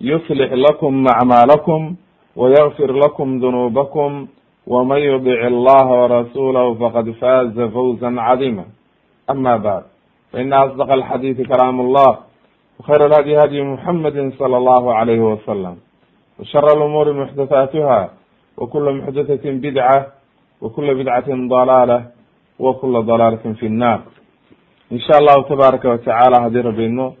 يصلح لكم أعمالكم ويغفر لكم ذنوبكم ومن يطع الله ورسوله فقد فاز فوزا عظيما أما بعد فإن أصدق الحديث كلام الله وخير الهدي هدي محمد صلى الله عليه وسلم وشر الأمور محدثاتها وكل محدثة بدعة وكل بدعة ضلالة وكل ضلالة في النار in sha allahu tabaaraka watacaala haddii rabino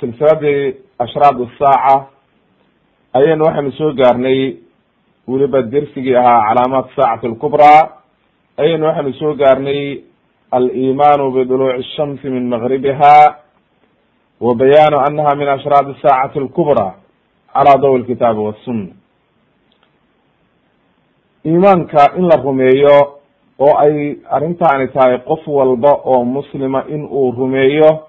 silsiladii ashraad saaca ayaynu waxaynu soo gaarnay weliba dersigii ahaa calaamaat saacati alkubraa ayaynu waxaynu soo gaarnay alimaanu biduluuci shamsi min magribiha wa bayaanu anaha min ashraad saacati alkubraa calaa dawi lkitaabi wasunna iimaanka in la rumeeyo oo ay arrintaani tahay qof walba oo muslima in uu rumeeyo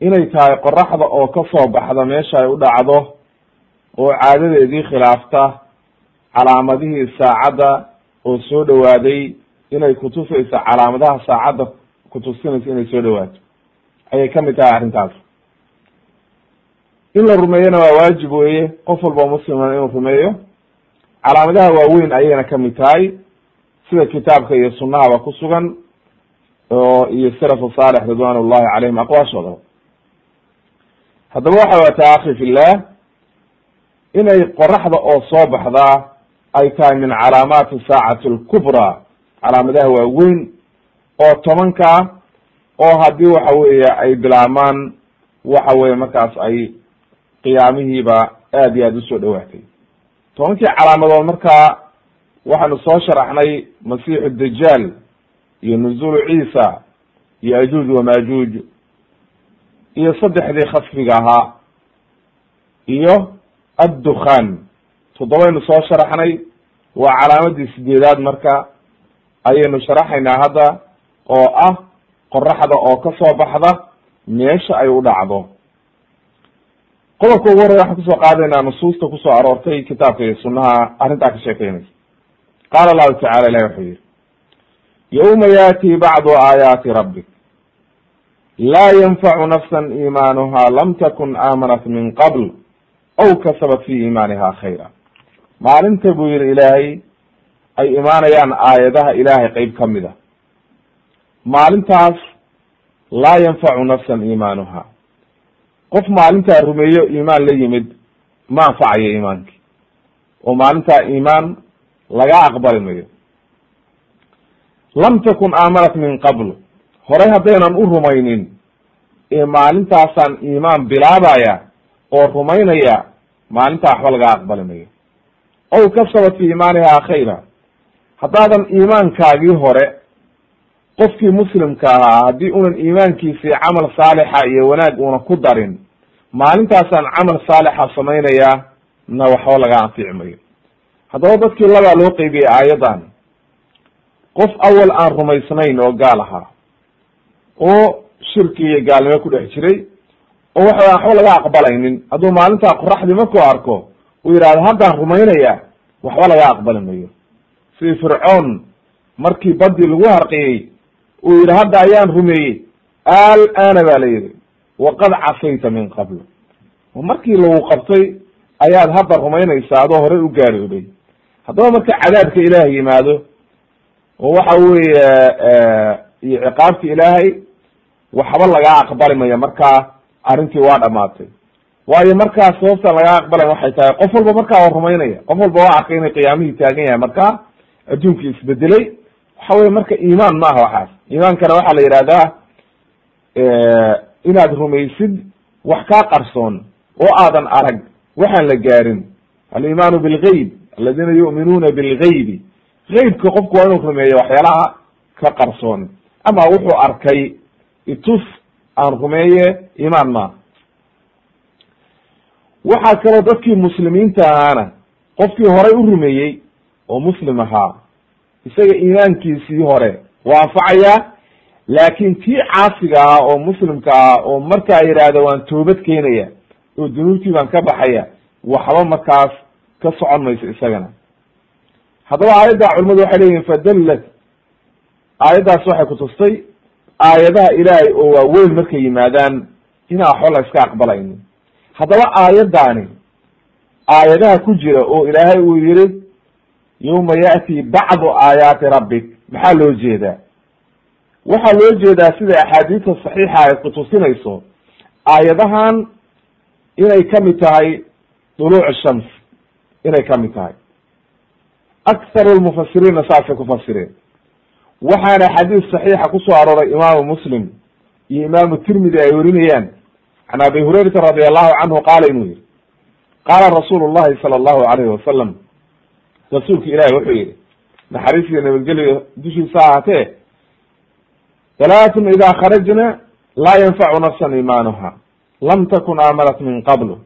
inay tahay qoraxda oo ka soo baxda meesha ay u dhacdo oo caadadeedii khilaafta calaamadihii saacadda oo soo dhawaaday inay kutusayso calaamadaha saacadda kutusinayso inay soo dhawaato. Ayay ka mid tahay arrintaas. In la rumeeyona waa waajib weye qof walba muslima inuu rumeeyo. Calaamadaha waaweyn ayayna ka mid tahay sida kitaabka iyo sunahaba ku sugan oo iyo salafu saalix ridwan ullahi calayhim aqwaashooda haddaba waxa wataa akhi fillah inay qoraxda oo soo baxdaa ay tahay min calaamaati saacati alkubraa calaamadaha waaweyn oo tobanka oo haddii waxa weeye ay bilaabmaan waxa weye markaas ay qiyaamihiiba aad iyo aad u soo dhawaatay. Tobankii calaamadood markaa waxaanu soo sharaxnay masiixu dajaal iyo nuzulu ciisa iyo ajuuj wamajuuj iyo saddexdii khasfiga ahaa iyo addukhan. Toddobaynu soo sharaxnay waa calaamadii sideedaad marka. Ayaynu sharaxaynaa hadda oo ah qoraxda oo ka soo baxda meesha ay u dhacdo. Qodobka ugu horreya waxaan ku soo qaadaynaa nusuusta ku soo aroortay kitaabka iyo sunaha arrintaa ka sheekeynaysa qaala allahu tacala ilahi wuxuu yihi yawma yaati bacdu aayaati rabbik laa yanfacu nafsan iimaanuha lam takun aamanat min qabl aw kasabat fi iimaaniha khayra. Maalinta buu yihi ilaahay ay imaanayaan aayadaha ilaahay qeyb ka mid a maalintaas laa yanfacu nafsan iimaanuha qof maalintaa rumeeyo iimaan la yimid ma anfacayo iimaankii. Oo maalintaa iimaan laga aqbali mayo lam takun aamanat min qabl horay haddaynan u rumaynin ee maalintaasaan iimaan bilaabaya oo rumaynaya maalintaa waxba laga aqbali mayo ow kasabat fi iimaaniha khayra haddaadan iimaankaagii hore qofkii muslimka ahaa haddii unan iimaankiisii camal saalixa iyo wanaag una ku darin maalintaasaan camal saalixa samaynayaa na waxba laga anfici mayo haddaba dadkii labaa loo qeybiyey aayaddan qof awal aan rumaysnayn oo gaal ahaa oo shirki iyo gaalnimo ku dhex jiray oo waxa waxba laga aqbalaynin. Hadduu maalintaa qoraxdii markuu arko uu yidhahdo haddaan rumaynaya waxba laga aqbali mayo. Sidii fircoon markii badii lagu harqiyey uu yidhi hadda ayaan rumeeyey. Al-aana ba la yidhi waqad casayta min qabl markii lagu qabtay ayaad hadda rumaynaysaa adoo horey u gaarooday. Haddaba marka cadaabka ilaahay yimaado oo waxa weeye iyo ciqaabta ilaahay waxba lagaa aqbali maya markaa arrintii waa dhamaatay waayo markaas sababta laga aqbalay waxay tahay qof walba markaa waa rumaynaya qof walba waa arkay inay qiyaamihii taagan yahay marka adduunkii isbedelay waxa weye marka iimaan maaha waxaas. Iimaankana waxaa la yidhahdaa inaad rumaysid wax kaa qarsoon oo aadan arag waxaan la gaarin. Alimaanu bilgayb aladiina yu'minuuna bilgaybi gaybka qofku waa inuu rumeeyo waxyaalaha ka qarsoon. Ama wuxuu arkay itus aan rumeeye iimaan maaha waxaa kaloo dadkii muslimiinta ahaana qofkii horay u rumeeyey oo muslim ahaa isaga iimaankiisii hore waa anfacayaa laakin kii caasiga ah oo muslimka ah oo markaa yidhaahda waan toobad keenaya oo dunuubtii baan ka baxaya waxba markaas ka socon mayso isagana. Haddaba aayadda culimadu waxay leeyihiin fadallat aayaddaas waxay kutustay aayadaha ilaahay oo waaweyn markay yimaadaan inaa waxba la iska aqbalaynin. Haddaba aayaddaani aayadaha ku jira oo ilaahay uu yihi yawma ya'ti bacdu aayaati rabbik. Maxaa loo jeedaa? Waxaa loo jeedaa sida axaadiista saxiixa ay kutusinayso aayadahan inay ka mid tahay duluuc shams inay ka mid tahay. Akharu lmufasiriinna saasay ku fasireen waxaana xadiis saxiixa ku soo arooray imaamu muslim iyo imaamu tirmidi ay werinayaan can abi hurayrata radi allahu canhu qaala inuu yihi qaala rasuulu llahi sala allahu alayhi wasalam rasuulka ilahi wuxuu yihi naxariis iyo nabadgelyo dushiisa ahaatee halaathun ida kharajna laa yanfacu nafsan iimaanuha lam takun aamanat min qablu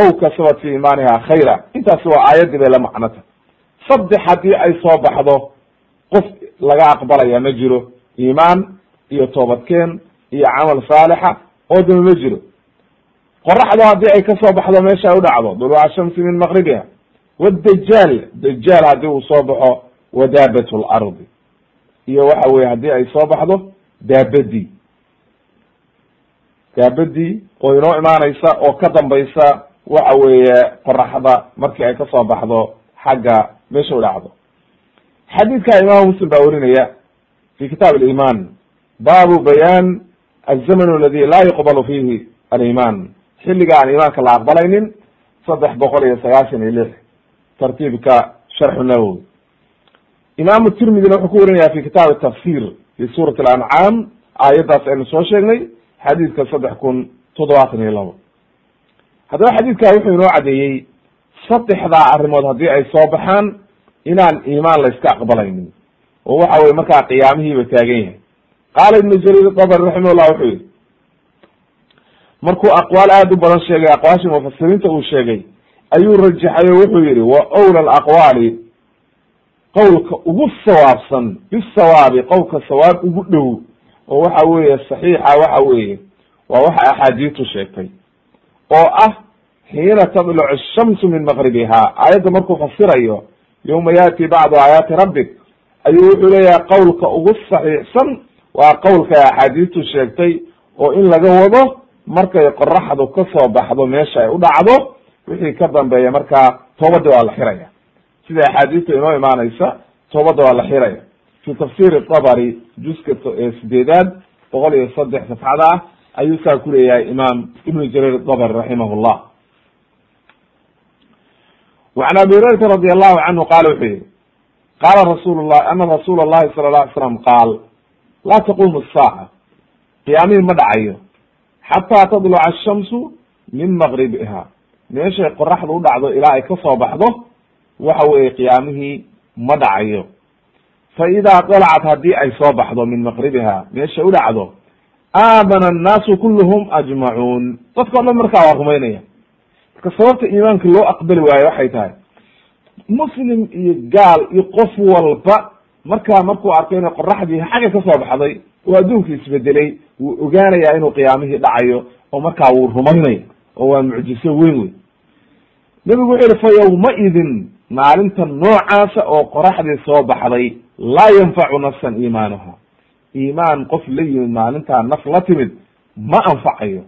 ow kasabat fi iimaaniha khayra. Intaasi waa aayaddii bay la macnota saddex haddii ay soo baxdo qof laga aqbalaya ma jiro iimaan iyo toobadkeen iyo camal saalixa oo dama ma jiro. Qoraxdu haddii ay ka soo baxdo meesha u dhacdo duluuca shamsi min maqribiha wadajaal dajaal haddii uu soo baxo wa daabat lardi iyo waxa weye haddii ay soo baxdo daabadii. Daabadii oo inoo imaanaysa oo ka dambaysa waxa weeye qoraxda markii ay ka soo baxdo xagga meesha u dhacdo xadiidka imaamu muslim baa werinaya fi kitaab aliman baabu bayaan alzaman aladi laa yuqbalu fihi aliman xilliga aan imaanka la aqbalaynin saddex boqol iyo sagaashan iyo lix. Tartiibka sharxu nawowi. Imaamu tirmidina wuxuu ku werinaya fi kitaab tafsir fi suurat alancaam aayaddaas aynu soo sheegnay xadiidka saddex kun toddobaatan iyo labo haddaba xadiidka wuxuu inoo cadeeyey saddexdaa arrimood haddii ay soo baxaan inaan iimaan la iska aqbalaynin. Oo waxa weye markaa qiyaamihiiba taagan yahay. Qaala ibnu jariir dabri raximahullah wuxuu yihi markuu aqwaal aada u badan sheegay aqwaashii mufasiriinta uu sheegay ayuu rajaxay oo wuxuu yihi wa owla alaqwaali qowlka ugu sawaabsan bisawaabi qowlka sawaab ugu dhow oo waxa weeye saxiixa waxa weeye waa waxa axaadiistu sheegtay oo ah xiina tadlucu ashamsu min maqribiha aayadda markuu fasirayo yawma yaati bacdu aayaati rabbik ayuu wuxuu leeyahay qowlka ugu saxiixsan waa qowlka axaadiistu sheegtay oo in laga wado markay qoraxdu ka soo baxdo meesha ay u dhacdo wixii ka dambeeya markaa toobadda waa la xiraya sida axaadiista inoo imaanaysa toobadda waa la xiraya fi tafsiri dabari juska sideedaad boqol iyo saddex safxada ah ayuu saa ku leeyahay imaam ibnu jarir dabri raximah llah وعn abi hurayrata radi allahu canhu qala wuxuu yihi qala rasul lah ana rasuula اllahi sala la alay slam qaal laa taqumu الsaaca qiyaamihii ma dhacayo xataa tadluca ashamsu min maqribiha meeshay qoraxdu u dhacdo ilaa ay kasoo baxdo waxa weeye qiyaamihii ma dhacayo fa idaa dalacat haddii ay soo baxdo min maqribiha meesha u dhacdo aamana annaasu kulluhum ajmacuun dadka o dhan markaa waa rumaynaya marka sababta iimaanka loo aqbali waayo waxay tahay muslim iyo gaal iyo qof walba markaa markuu arko inay qoraxdii xagga ka soo baxday oo adduunka isbedelay wuu ogaanayaa inuu qiyaamihii dhacayo oo markaa wuu rumaynaya oo waa mucjiso weyn wey nebigu wuxuu yihi fa yawmaidin maalinta noocaasa oo qoraxdii soo baxday laa yanfacu nafsan iimaanuha iimaan qof la yimid maalintaa naf la timid ma anfacayo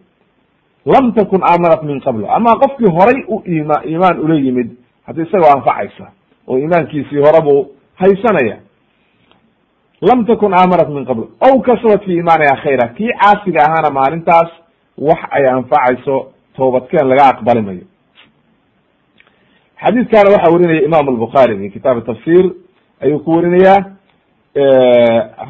lam takun aamanat min qablo ama qofkii horay u ima iimaan ula yimid haddi isagoo anfacaysa oo iimaankiisii hore buu haysanaya. Lam takun aamanat min qabl aw kasabat fi iimaaniha khayra. Kii caasiga ahaana maalintaas wax ay anfacayso toobadkeen laga aqbali mayo xadiidkana waxaa werinaya imam albukhaari fi kitaab tafsir ayuu ku werinayaa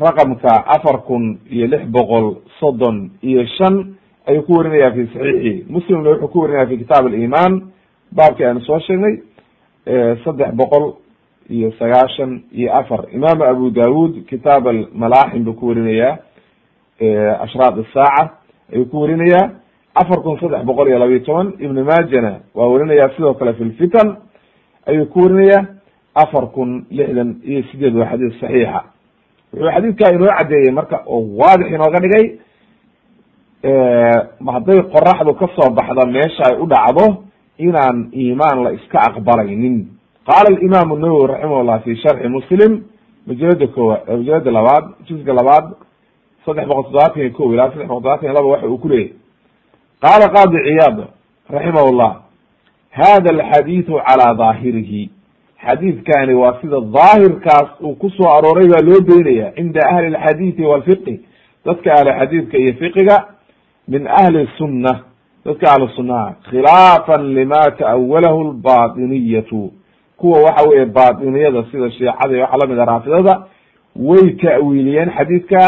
raqamka afar kun iyo lix boqol soddon iyo shan ayuu ku werinaya fi saxiixi muslimna wuxuu ku werinaya fi kitaab aliman baabkii aanu soo sheegnay saddex boqol iyo sagaashan iyo afar. Imam abu dawud kitaab almalaaxim buu ku werinaya ashraad isaaca ayuu ku werinaya afar kun saddex boqol iyo labiyo toban ibn majana waa werinaya sidoo kale fi lfitan ayuu ku werinaya afar kun lixdan iyo sideed waa xadiis saxiixa. Wuxuu xadiidkaa inoo cadeeyey marka oo waadix inooga dhigay hadday qoraxdu ka soo baxdo meesha ay u dhacdo inaan iimaan la iska aqbalaynin. Qaala imam nawowi raximahullah fi sharxi muslim majalada koowa majalada labaad juska labaad saddex boqol toddobaatan iyo ko ilaa saddex boqol todobatan iyo laba waxa uu ku leeyahy qaala qaadi ciyaad raximah llah hada alxadiidu calaa daahirihi. Xadiidkani waa sida daahirkaas uu ku soo arooray baa loo daynaya cinda ahli alxadiidi walfiqi dadka ahli xadiidka iyo fiqiga min ahli sunna dadka ahli sunnaha khilaafan lima ta'awalahu lbatiniyatu kuwa waxa weye batiniyada sida shiicada iyo waxa la mid a raafidada way ta'wiiliyeen xadiidka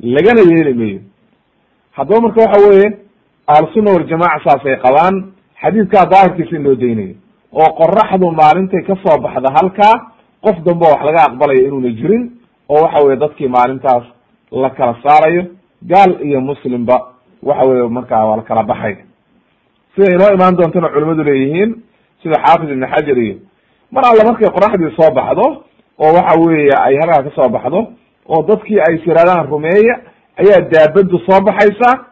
lagana yeeli mayo haddaba marka waxa weye ahlusunna waljamaca saasay qabaan xadiidkaa daahirkiisa in loo daynayo oo qoraxdu maalintay ka soo baxda halkaa qof dambe wax laga aqbalayo inuuna jirin oo waxa weye dadkii maalintaas la kala saarayo gaal iyo muslimba waxa weye markaa waa la kala baxay. Sida inoo imaan doontana culimadu leeyihiin sida xaafid ibn xajar iyo mar alla markay qoraxdii soo baxdo oo waxa weeye ay halkaa ka soo baxdo oo dadkii ay siraadaan rumeeya ayaa daabadu soo baxaysa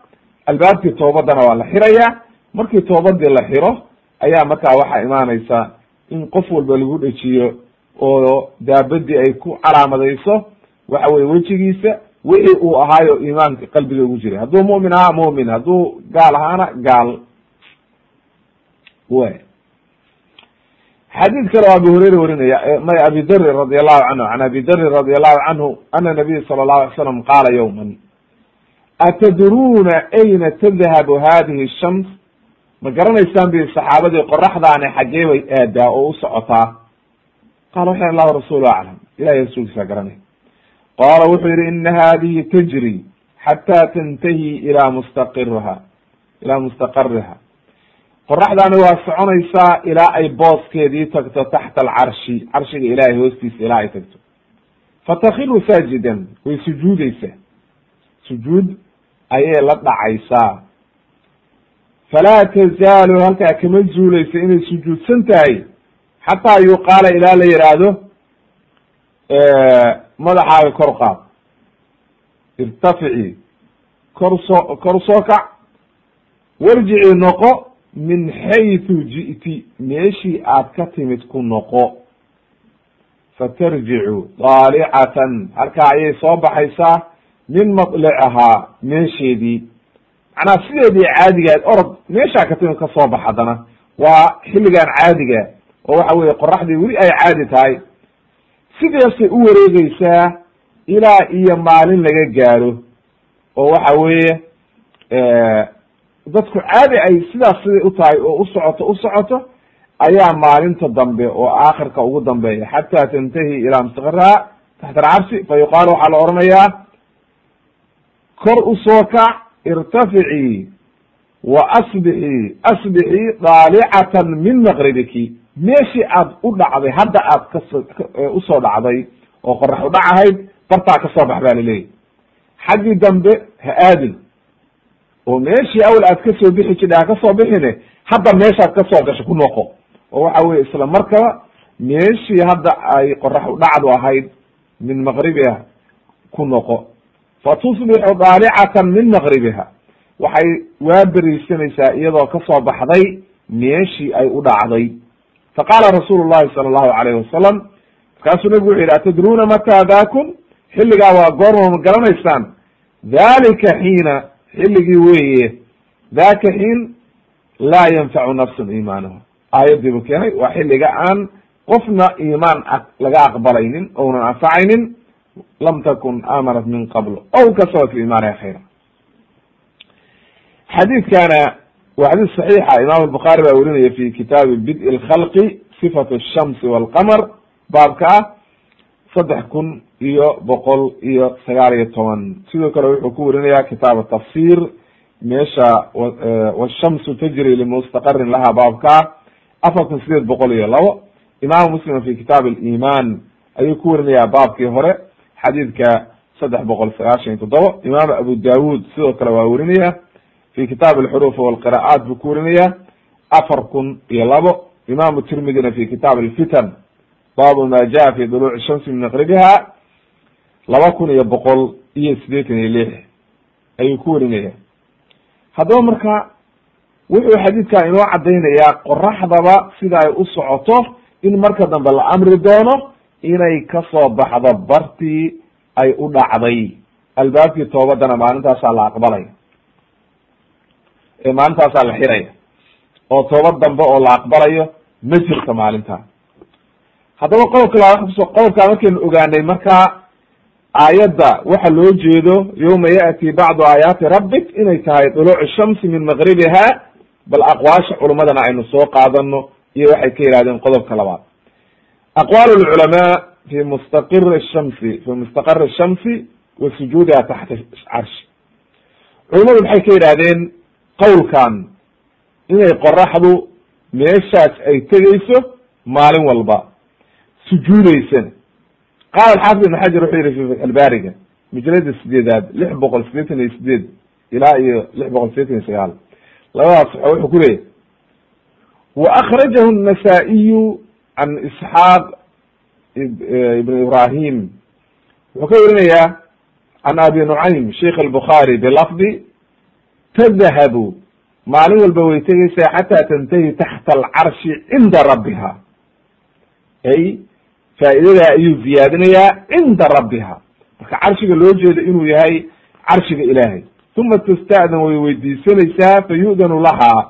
albaabkii toobadana waa la xiraya markii toobadii la xiro ayaa markaa waxaa imaanaysa in qof walba lagu dhejiyo oo daabadii ay ku calaamadayso waxa weye wejigiisa wixii uu ahaayo iimaanka qalbiga ugu jiray. Hadduu mu'min ahaa mu'min hadduu gaal ahaana gaal. W xadiid kale oo abu hureyra warinaya may abi darin radi allahu canhu can abi darin radi allahu canhu ana nabiy sala allahu alay slam qaala yawman atadruuna ayna tadhabu hadihi shams ma garanaysaan bi saxaabadii qoraxdaani xaggee bay aadaa oo u qala waxay allahu rasuulu aclam. Ilahay rasuulkiisa garanay qaala wuxuu yihi ina hadihi tajri xata tantahi ila mustaqiriha ilaa mustaqariha qoraxdaani waa soconaysaa ilaa ay booskeedii tagto taxta alcarshi carshiga ilahay hoostiisa ilaa ay tagto fatakiru saajidan way sujuudeysaa sujuud ayay la dhacaysaa falaa tazaalu halkaa kama zuuleysa inay sujuudsan tahay xataa yuqaala ilaa la yihaahdo madaxaaga kor qaad. Irtafici kor soo kor soo kac. Warjici noqo min xaytu ji'ti meeshii aad ka timid ku noqo. Fatarjicu daalicatan halkaa ayay soo baxaysaa min madlicihaa meesheedii. Macnaha sideedii caadigaad orod meeshaa ka timid ka soo bax haddana. Waa xilligan caadiga oo waxa weye qoraxdii weli ay caadi tahay sideesay u wareegeysaa ilaa iyo maalin laga gaaro oo waxa weeye dadku caadi ay sidaas siday u tahay oo u socoto u socoto ayaa maalinta dambe oo aakhirka ugu dambeeya. Xata tantahi ilaa mustaqiraha taxta alcarshi fa waxaa la oranayaa kor u soo kac irtaficii wa asbixii asbixii daalicatan min maqribiki meeshii aad u dhacday hadda aad kaso u soo dhacday oo qorax u dhac ahayd bartaa ka soo bax baa laleeyahy xaggii dambe ha aadin. Oo meeshii awel aad ka soo bixi jidha ha ka soo bixine hadda meeshaad ka soo gasho ku noqo. Oo waxa weye isla markaba meeshii hadda ay qorax u dhacdu ahayd min maqribiha ku noqo. Fa tusbixu daalicatan min maqribiha waxay waa beriisanaysaa iyadoo ka soo baxday meeshii ay u dhacday faqaala rasuulu llahi sala allahu alayhi wasalam markaasuu nabigu wuxu yidhi atadruuna mataa daakun xilligaa waa goorma ma garanaysaan. Dalika xiina xilligii weeye. Daka xiin laa yanfacu nafsun iimaanaha aayadii buu keenay waa xilliga aan qofna iimaan laga aqbalaynin ounan anfacaynin lam takun aamanat min qabl. Ow kasabat fi khayra. Xadiidkana waa xadiis saxiixa imam albukhaari baa werinaya fi kitaabi bid lkhalqi sifat ashamsi walqamar baabka ah saddex kun iyo boqol iyo sagaal iyo toban. Sidoo kale wuxuu ku werinaya kitaab tafsir meesha washamsu tajri limustaqarin laha baabka afar kun sideed boqol iyo labo. Imam muslim fi kitaab aliman ayuu ku werinayaa baabkii hore xadiidka saddex boqol sagaashan iyo toddoba imaam abu dawud sidoo kale waa werinaya fi kitaab alxuruuf walqira'aat buu ku werinaya afar kun iyo labo imam tirmidina fi kitaab alfitan baabu ma jaa fi duluuci shamsi min maqribiha laba kun iyo boqol iyo sideetan iyo lix ayuu ku werinaya haddaba marka wuxuu xadiidkan inoo caddaynayaa qoraxdaba sida ay u socoto in marka dambe la amri doono inay ka soo baxdo bartii ay u dhacday albaabkii toobadana maalintaasaa la aqbalaya maalintaasaa la xiraya oo toobad dambe oo la aqbalayo ma jirto maalintaa haddaba qodobka la kuso qodobkaa markaynu ogaanay markaa aayadda waxa loo jeedo yawma ya'ti bacdu aayaati rabbik inay tahay duluucu shamsi min maqribiha bal aqwaasha culummadana aynu soo qaadano iyo waxay ka yihahdeen qodobka labaad. Aqwaal lculamaa fi mustaqiri shamsi fi mustaqari shamsi wa sujuudiha taxta carshi culimadu maxay ka yidhahdeen qawlkan inay qoraxdu meeshaas ay tegayso maalin walba. Sujuudaysana. Qaala alxaafid ibn xajar wuxuu yihi albariga mujalada sideedaad lix boqol sideetan iyo sideed ilaa iyo lix boqol sideetan iyo sagaal. Labadaas wuxuu ku leeyahy wa akrajahu الnasaa-iyu can isxaaq eh, ibn ibrahim wuxuu ka warinayaa can abi nucaym sheikh albukhaari bilafdi tadhabu maalin walba way tegeysaa xataa tantahi taxta alcarshi cinda rabbiha ay faa'idadaa ayuu ziyaadinayaa cinda rabbiha marka carshiga loo jeedo inuu yahay carshiga ilaahay uma tasta'dan way weydiisanaysaa fa yu'danu lahaa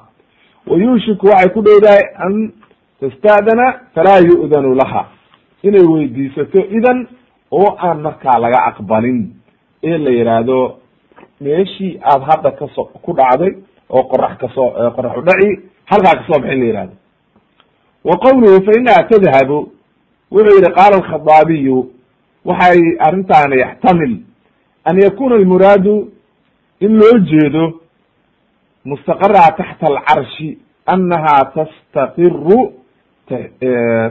wa yuushiku waxay ku dhowdahay an tasta'dana falaa yu'danu laha inay weydiisato idan oo aan markaa laga aqbalin ee la yidhaahdo meeshii aad hadda kaso ku dhacday oo qorax ka soo qorax u dhaci halkaa ka soo baxin la yihahdo wa qawluhu fa inaha tadhabu wuxuu yihi qaala alkhadaabiyu waxay arrintaani yaxtamil an yakuna almuraadu in loo jeedo mustaqaraha taxta alcarshi annaha tastaqiru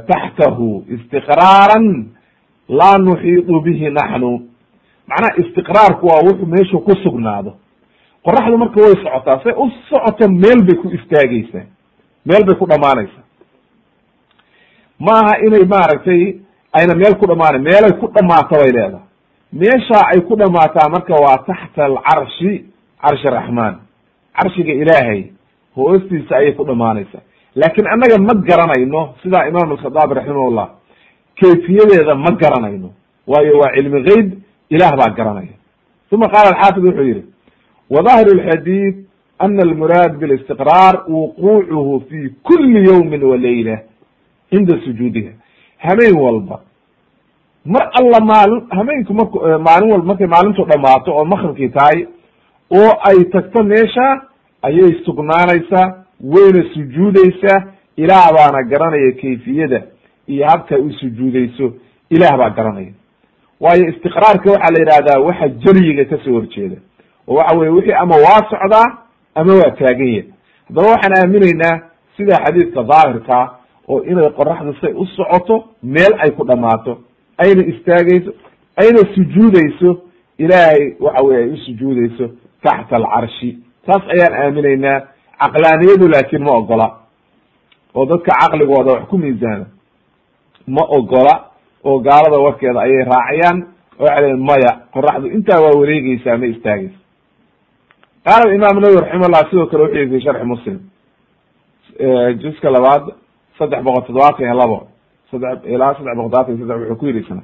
taxtahu istiqraaran laa nuxiidu bihi naxnu macnaha istiqraarku waa wuxuu meeshu ku sugnaado. Qoraxdu marka way socotaa say u socoto meel bay ku istaageysaa meel bay ku dhamaanaysaa ma aha inay maaragtay ayna meel ku dhamaana meelay ku dhamaato bay leedahay. Meesha ay ku dhamaataa marka waa taxta alcarshi carshi raxmaan carshiga ilaahay hoostiisa ayay ku dhamaanaysaa laakin annaga ma garanayno sidaa imaam alkhadaabi raximahullah kayfiyadeeda ma garanayno. Waayo waa cilmi geyb ilaah baa garanaya uma qaala alxaafid wuxuu yihi wظahir اxadيث ana almuraad bاlistiqraar wuquucuhu fi kuli ywmi walayla cinda sujuudiha hameen walba mar alla maalin hameenku mark maalin walba markay maalintu dhamaato oo makribkii tahay oo ay tagto meesha ayay sugnaanaysaa wayna sujuudeysaa ilaah baana garanaya kayfiyada iyo habka u sujuudeyso ilaah baa garanaya waayo istiqraarka waxaa la yihahdaa waxa jeriyiga ka soo horjeeda. Oo waxa weye wixii ama waa socdaa ama waa taagan yahy haddaba waxaan aaminaynaa sida xadiidka daahirkaa oo inay qoraxdu say u socoto meel ay ku dhamaato ayna istaageyso ayna sujuudeyso ilaahay waxa weye ay u sujuudeyso taxta alcarshi taas ayaan aaminaynaa caqlaaniyadu laakin ma ogola. Oo dadka caqligooda wax ku miisaana ma ogola oo gaalada warkeeda ayay raacayaan oo waxay leein maya qoraxdu intaa waa wareegeysaa ma istaageysa qaala imaam nawowi raximahullah sidoo kale wuxuu yihi fi sharxi muslim juska labaad saddex boqol toddobaatan iyo labo saddex ilaa saddex boqol todobaatan iyo saddex wuxuu ku yidhi sana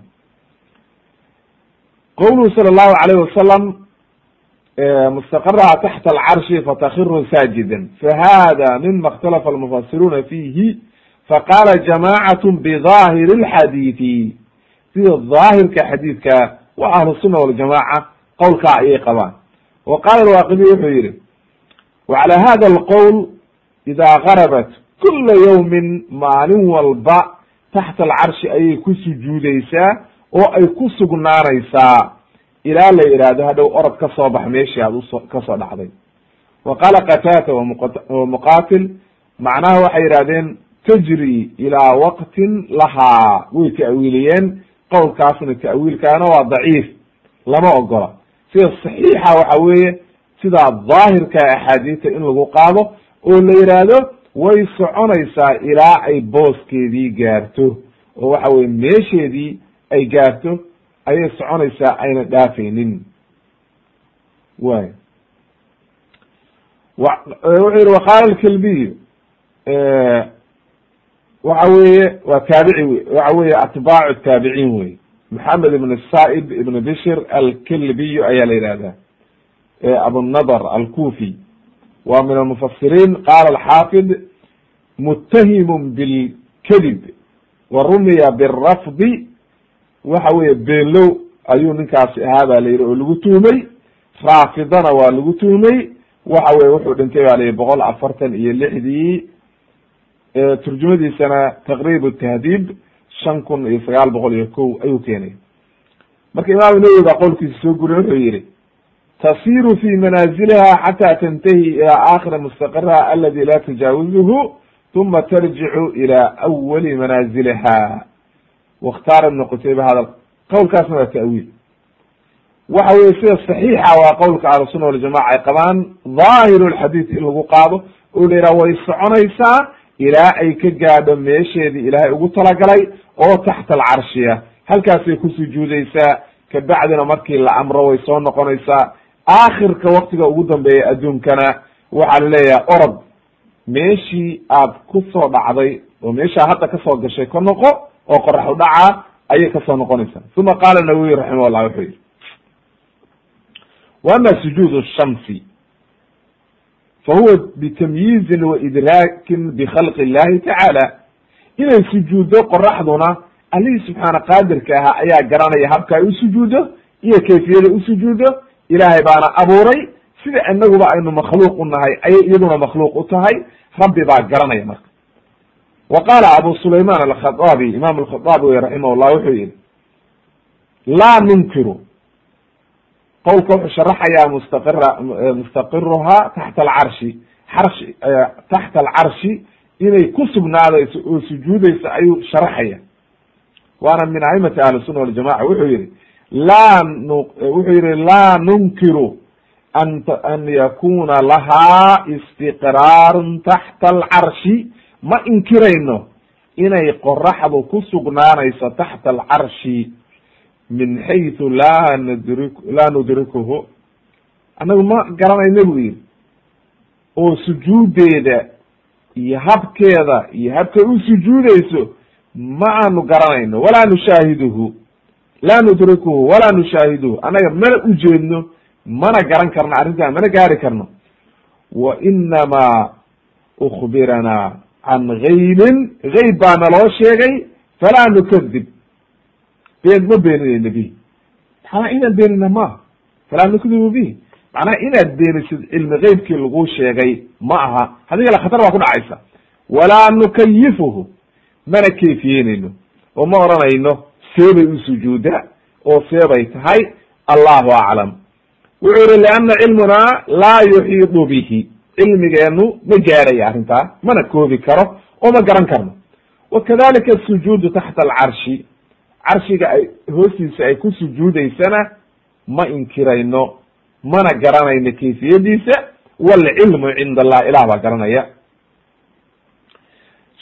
qowluhu sala allahu alayh wasalam mustaqaraha taxta alcarshi fatakiru saajidan fahada mima اkhtalafa almufasiruna fihi faqala jamacat bidahiri اlxadiidi sida daahirka xadiidka wa ahlu suna waljamaca qowlkaa ayay qabaan wa qaala alwaqidi wuxuu yihi wacalى hada alqowl idaa garabat kula yawmin maalin walba taxta alcarshi ayay ku sujuudeysaa oo ay ku sugnaanaysaa ilaa la yidhaahdo hadhow orod ka soo bax meeshii aad uso ka soo dhacday wa qaala qatata wa muqatil macnaha waxay yidhahdeen tajri ilaa waqtin lahaa way ta'wiiliyeen qowlkaasna ta'wiilkaana waa daciif. Lama ogola. Sida saxiixa waxa weeye sidaa daahirka axaadiista in lagu qaado oo la yidhaahdo way soconaysaa ilaa ay booskeedii gaarto. Oo waxa weye meesheedii ay gaarto ayay soconaysaa ayna dhaafaynin. Way wuxuu yihi waqaala alkelbiy waxa weeye waa taabici waxa weye atbaacu taabiciin wey maxamed ibn sa'ib ibn bishr alkelbiy ayaa la yihahdaa abunadr alkufi. Wa min almufasiriin qala alxaafid mutahimun bilkadib wa rumiya birafdi waxa weye beenlow ayuu ninkaasi ahaa ba la yihi oo lagu tuhmay raafidana waa lagu tuhmay waxa weye wuxuu dhintay ba la yihi boqol afartan iyo lixdii turjumadiisana taqrib tahdiib shan kun iyo sagaal boqol iyo ko ayuu keenay. Marka imaam nawowi baa qowlkiisa soo guriy wuxuu yihi tasiru fi manaziliha xata tantahi ila akhiri mustaqirha aladi la tajaawizuhu uma tarjicu ila awali manaziliha wakhtaara ibn qutayba hada qowlkaasna waa ta'wiil. Waxa weye sida saxiixa waa qowlka ahlusuna waljamaca ay qabaan dhaahiru lxadiid in lagu qaado oo la yidhaha way soconaysaa ilaa ay ka gaadho meesheedii ilaahay ugu talagalay oo taxta alcarshiya. Halkaasay ku sujuudeysaa kabacdina markii la amro way soo noqonaysaa. Aakhirka waktiga ugu dambeeya adduunkana waxaa la leeyahay orod. Meeshii aad ku soo dhacday oo meeshaa hadda ka soo gashay ka noqo oo qorax u dhacaa ayay ka soo noqonaysaa. Uma qaala nawawi raximah llah wuxuu yihi wa ama sujuud shamsi fa huwa bitamyiizin wa idraakin bikhalqi illahi inay sujuuddo qoraxduna allihii subxaana qaadirka ahaa ayaa garanaya habka ay usujuuddo iyo kayfiyada usujuuddo ilaahay baana abuuray sida inaguba aynu makhluuq u nahay ayay iyaduna makhluuq u tahay rabbi baa garanaya marka wa qaala abu sulayman alkhadaabi imam alkhadaabi wey raximah llah wuxuu yihi laa nunkiru qowlka wuxuu sharaxayaa mustaqira mustaqiruhaa taxta alcarshi arshi taxta alcarshi inay ku sugnaadayso oo sujuudeysa ayuu sharaxaya. Waana min aimati ahli sunna waljamaca wuxuu yihi laa wuxuu yihi laa nunkiru an an yakuna lahaa istiqraarun taxta alcarshi ma inkirayno inay qoraxdu ku sugnaanayso taxta alcarshi min xaytu laa nudri laa nudrikuhu. Annagu ma garanayno buu yihi oo sujuudeeda iyo habkeeda iyo habkay u sujuudeyso ma aanu garanayno. Walaa nushaahiduhu laa nudrikuhu walaa nushaahiduhu annaga mana ujeedno mana garan karno arrintan mana gaari karno. Wa inamaa ukbiranaa can gaybin gayb baa naloo sheegay falaa nukadib been ma beeninayna bihi maxaa inaan beenina maaha falaa nukdibu bihi macnaha inaad beenisid cilmi geybkii lagu sheegay ma aha haddii kale khatar baa ku dhacaysa walaa nukayifuhu mana kayfiyeynayno oo ma odhanayno seebay u sujuuda. Oo seebay tahay. Allahu aclam wuxuu yihi lianna cilmunaa laa yuxiidu bihi. Cilmigeenu ma gaaraya arrintaa. Mana koobi karo. Oo ma garan karno. Wa asujuudu taxta alcarshi carshiga ay hoostiisa ay ku sujuudeysana ma inkirayno mana garanayno kayfiyadiisa walcilmu cinda allah ilah baa garanaya.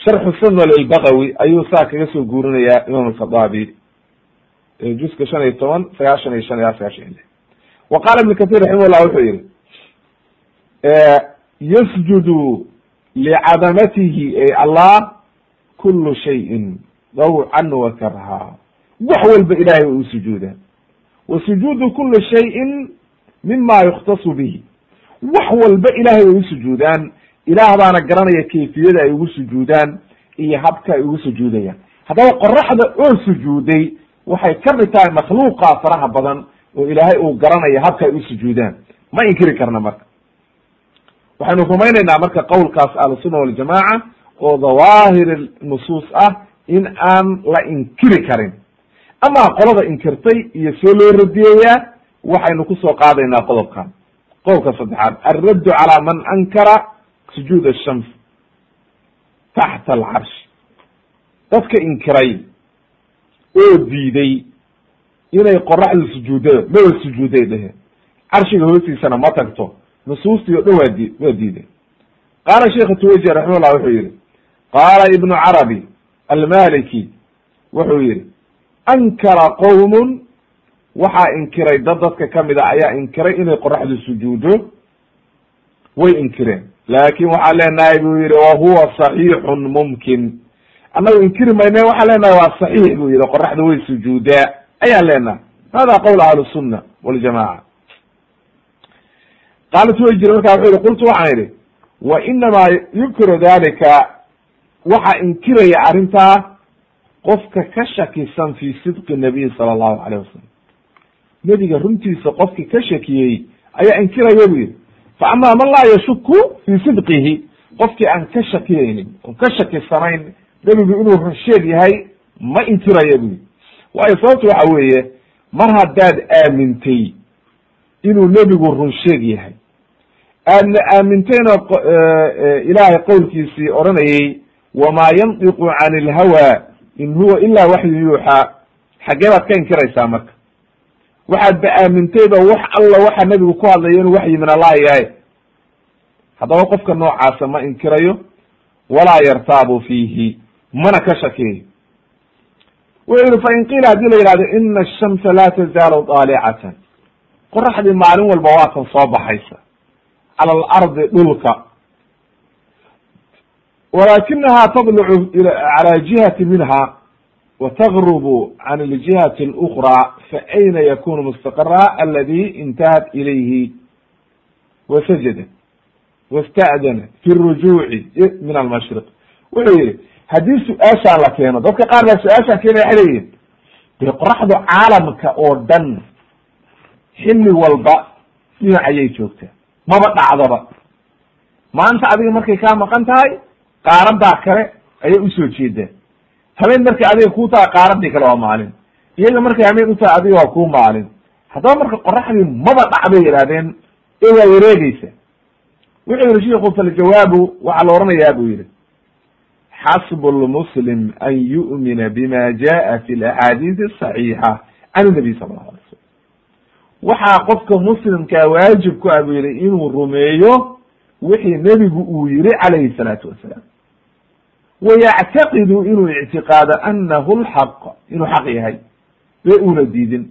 Sharxu sunna lilbagawi ayuu saa kaga soo guurinayaa imam alkhadaabi juska shan iyo toban sagaashan iyo shan ilaa sagaashan iyo lix. Wa qaala ibn kathir raximah llah wuxuu yihi yasjudu licadamatihi ay allah kulu shayin dawcan wa karha wax walba ilahay u sujuudaan wa sujuudu kuli shayin mima yukhtasu bihi. Wax walba ilahay way u sujuudaan ilaah baana garanaya kayfiyada ay ugu sujuudaan iyo habka ay ugu sujuudayaan. Haddaba qoraxda oo sujuuday waxay ka mid tahay makhluuqa faraha badan oo ilaahay uu garanaya habka ay u sujuudaan. Ma inkiri karna marka. Waxaynu rumaynaynaa marka qowlkaas ahlusunna waljamaaca oo dawaahir nusuus ah in aan la inkiri karin amaa qolada inkirtay iyo see loo radiyayaa waxaynu ku soo qaadaynaa qodobkan. Qodobka saddexaad alraddu calaa man ankara sujuud ashams taxta alcarsh dadka inkiray oo diiday inay qoraxdu sujuudada maba sujuuday dheheen carshiga hoostiisana ma tagto nusuustii o dhan waa di waa diiday. Qaala sheikh tuwaji raximahullah wuxuu yihi qaala ibnu carabi almaliki wuxuu yihi ankara qowmun waxaa inkiray dad dadka kamida ayaa inkiray inay qoraxdu sujuudo way inkireen laakin waxaa leenahay buu yihi wahuwa saxiixun mumkin annagu inkiri mayne waxaan leenahay waa saxiix buu yihi qoraxdu way sujuudaa ayaa leenahay hada qowl ahlusunna waljamaca qaalat way jire marka wuxuu yihi qultu waxaan idhi wa inamaa yunkiro dalika waxaa inkiraya arrintaa qofka ka shakisan fi sidqi nabiy sala allahu alayh wasalam nebiga runtiisa qofki ka shakiyey ayaa inkiraya bu yihi fa ama man laa yashuku fi sidqihi. Qofkii aan ka shakiyaynin oon ka shakisanayn nebigu inuu runsheeg yahay ma inkiraya bu yihi waayo sababta waxa weeye mar haddaad aamintay inuu nebigu runsheeg yahay aadna aamintayna ilaahay qowlkiisii odhanayey wamaa yandiqu can ilhawa in huwa ila waxyu yuuxaa xaggee baad ka inkiraysaa marka. Waxaad ba aamintayba wax alla waxa nebigu ku hadlayo inuu waxyi min allahi yahay haddaba qofka noocaasa ma inkirayo walaa yartaabu fiihi mana ka shakeeyo wuxuu yihi fain qiila haddii la yihahdo ina ashamsa laa tazaalu daalicatan qoraxdii maalin walba waa tan soo baxaysa. Cala alardi dhulka walakinaha tadlucu cala jihati minha wa tagrubu can ljihati اlأkra faayna yakunu mustaqara aladi intahat ilayhi. Wasajada wasta'dana fi rujuuci min almashriq. Wuxuu yihi haddii su'aashaan la keeno dadka qaar baa su'aashaan keenaya waxay leeyihiin dee qoraxdu caalamka oo dhan xilli walba dhinac ayay joogtaa. Maba dhacdaba maanta adiga markay kaa maqan tahay qaaradaa kale ayay u soo jeedaa. Habeen markay adiga kuu tahay qaaradii kale waa maalin. Iyaga markay habeen utahay adiga waa kuu maalin. Haddaba marka qoraxdii maba dhacbay yihahdeen ee waa wareegeysa wuxuu yihi shiku faljawaabu waxaa la oranayaa buu yihi xasbu lmuslim an yu'mina bima jaa fi laxaadiisi asaxiixa can nabiy sala allahu alay slam waxaa qofka muslimkaa waajib ku ah buu yihi inuu rumeeyo wixii nebigu uu yihi calayhi salaatu wasalaam wayactaqidu inuu ictiqaado anahu lxaq inuu xaq yahay bee uuna diidin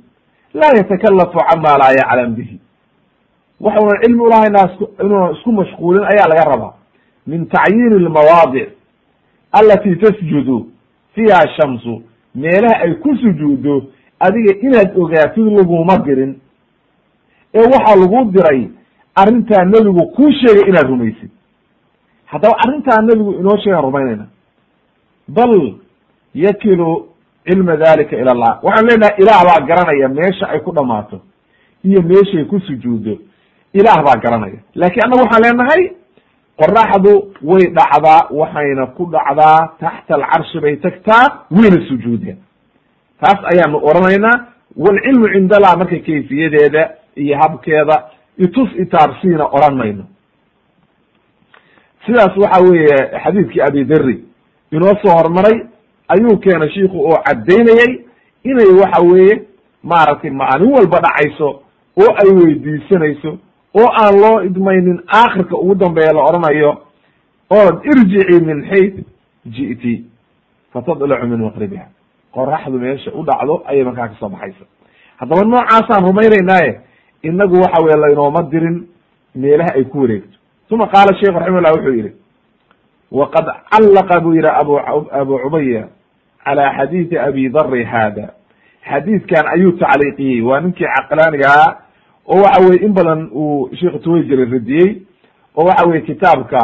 laa yatakalafu cama laa yaclam bihi waxuuna cilmi ulahayna inuuna isku mashquulin ayaa laga rabaa min tacyiini almawaadic alati tasjudu fiiha shamsu meelaha ay ku sujuuddo adiga inaad ogaatid laguma dirin ee waxaa lagu diray arrintaa nebigu kuu sheegay inaad rumaysid haddaba arrintaa nebigu inoo sheegaan rumaynayna bal yakilu cilma dalika ila allah. Waxaan leenahay ilaah baa garanaya meesha ay ku dhamaato iyo meeshay ku sujuuddo ilaah baa garanaya. Laakiin annagu waxaan leenahay qoraxdu way dhacdaa waxayna ku dhacdaa taxta alcarshi bay tagtaa wayna sujuudaa taas ayaanu oranaynaa walcilmu cind allah marka kayfiyadeeda iyo habkeeda itus itaabsiina oran mayno. Sidaas waxa weeye xadiidkii abi deri inoo soo hormaray ayuu keenay shiiku oo caddaynayay inay waxa weeye maaragtay maalin walba dhacayso oo ay weydiisanayso oo aan loo idmaynin aakhirka ugu dambeeya la odhanayo ood irjici min xayt ji'ti fatadlacu min maqribiha. Qoraxdu meesha u dhacdo ayay markaa ka soo baxaysa. Haddaba noocaasaan rumaynaynaaye inagu waxa weye laynooma dirin meelaha ay ku wareegto. Uma qaala sheikhu raximahullah wuxuu yihi waqad callaqa buu yihi abu cubaya cala xadiidi abi dari hada xadiidkan ayuu tacliiqiyey waa ninkii caqlaaniga oo waxa weye in badan uu sheikh tuwayjiri radiyey oo waxa weye kitaabka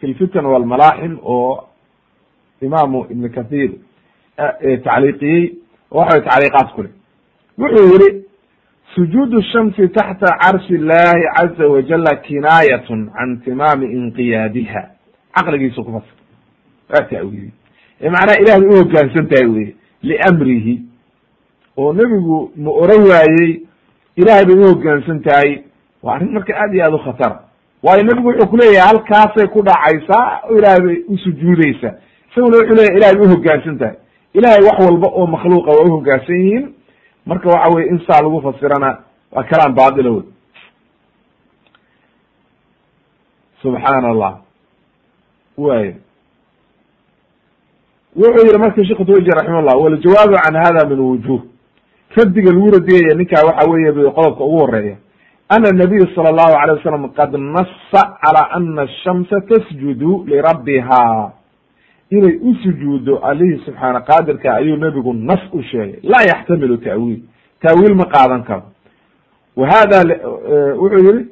fi lfitan walmalaaxim oo imaamu ibn kathir tacliiqiyey waxa weye tacliiqaad ku wuxuu yihi sujuud shamsi taxta carshi illahi caza wajala kinaayatun can timaami inqiyaadiha caqligiisu ku fasir waa ta'wiili ee macnaha ilahday u hoggaansan tahay weye liamrihi. Oo nebigu ma oran waayey ilahay bay u hoggaansan tahay. Waa arrin marka aad iyo aad u khatara waayo nebigu wuxuu kuleeyahay halkaasay ku dhacaysaa oo ilahay bay u sujuudeysaa isaguna wuxuu leyahy ilahay bay uhogaansan tahay. Ilahay wax walba oo makhluuqa waa uhogaansan yihiin. Marka waxa weye in saa lagu fasirana waa kalaan baatila wey subxaan allah way. Wuxuu yihi marka sheekh twaji raximah llah waljawaabu can hada min wujuh radiga lagu radiyaya ninkaa waxa weeye qodobka ugu horreeya ana nabiy sala allahu alay wasalam qad nasa cala ana ashamsa tasjudu lirabbiha inay u sujuuddo allihii subxaana qaadirka ayuu nebigu nas u sheegay. Laa yaxtamilu ta'wiil ta'wiil ma qaadan karo. Wa hada wuxuu yihi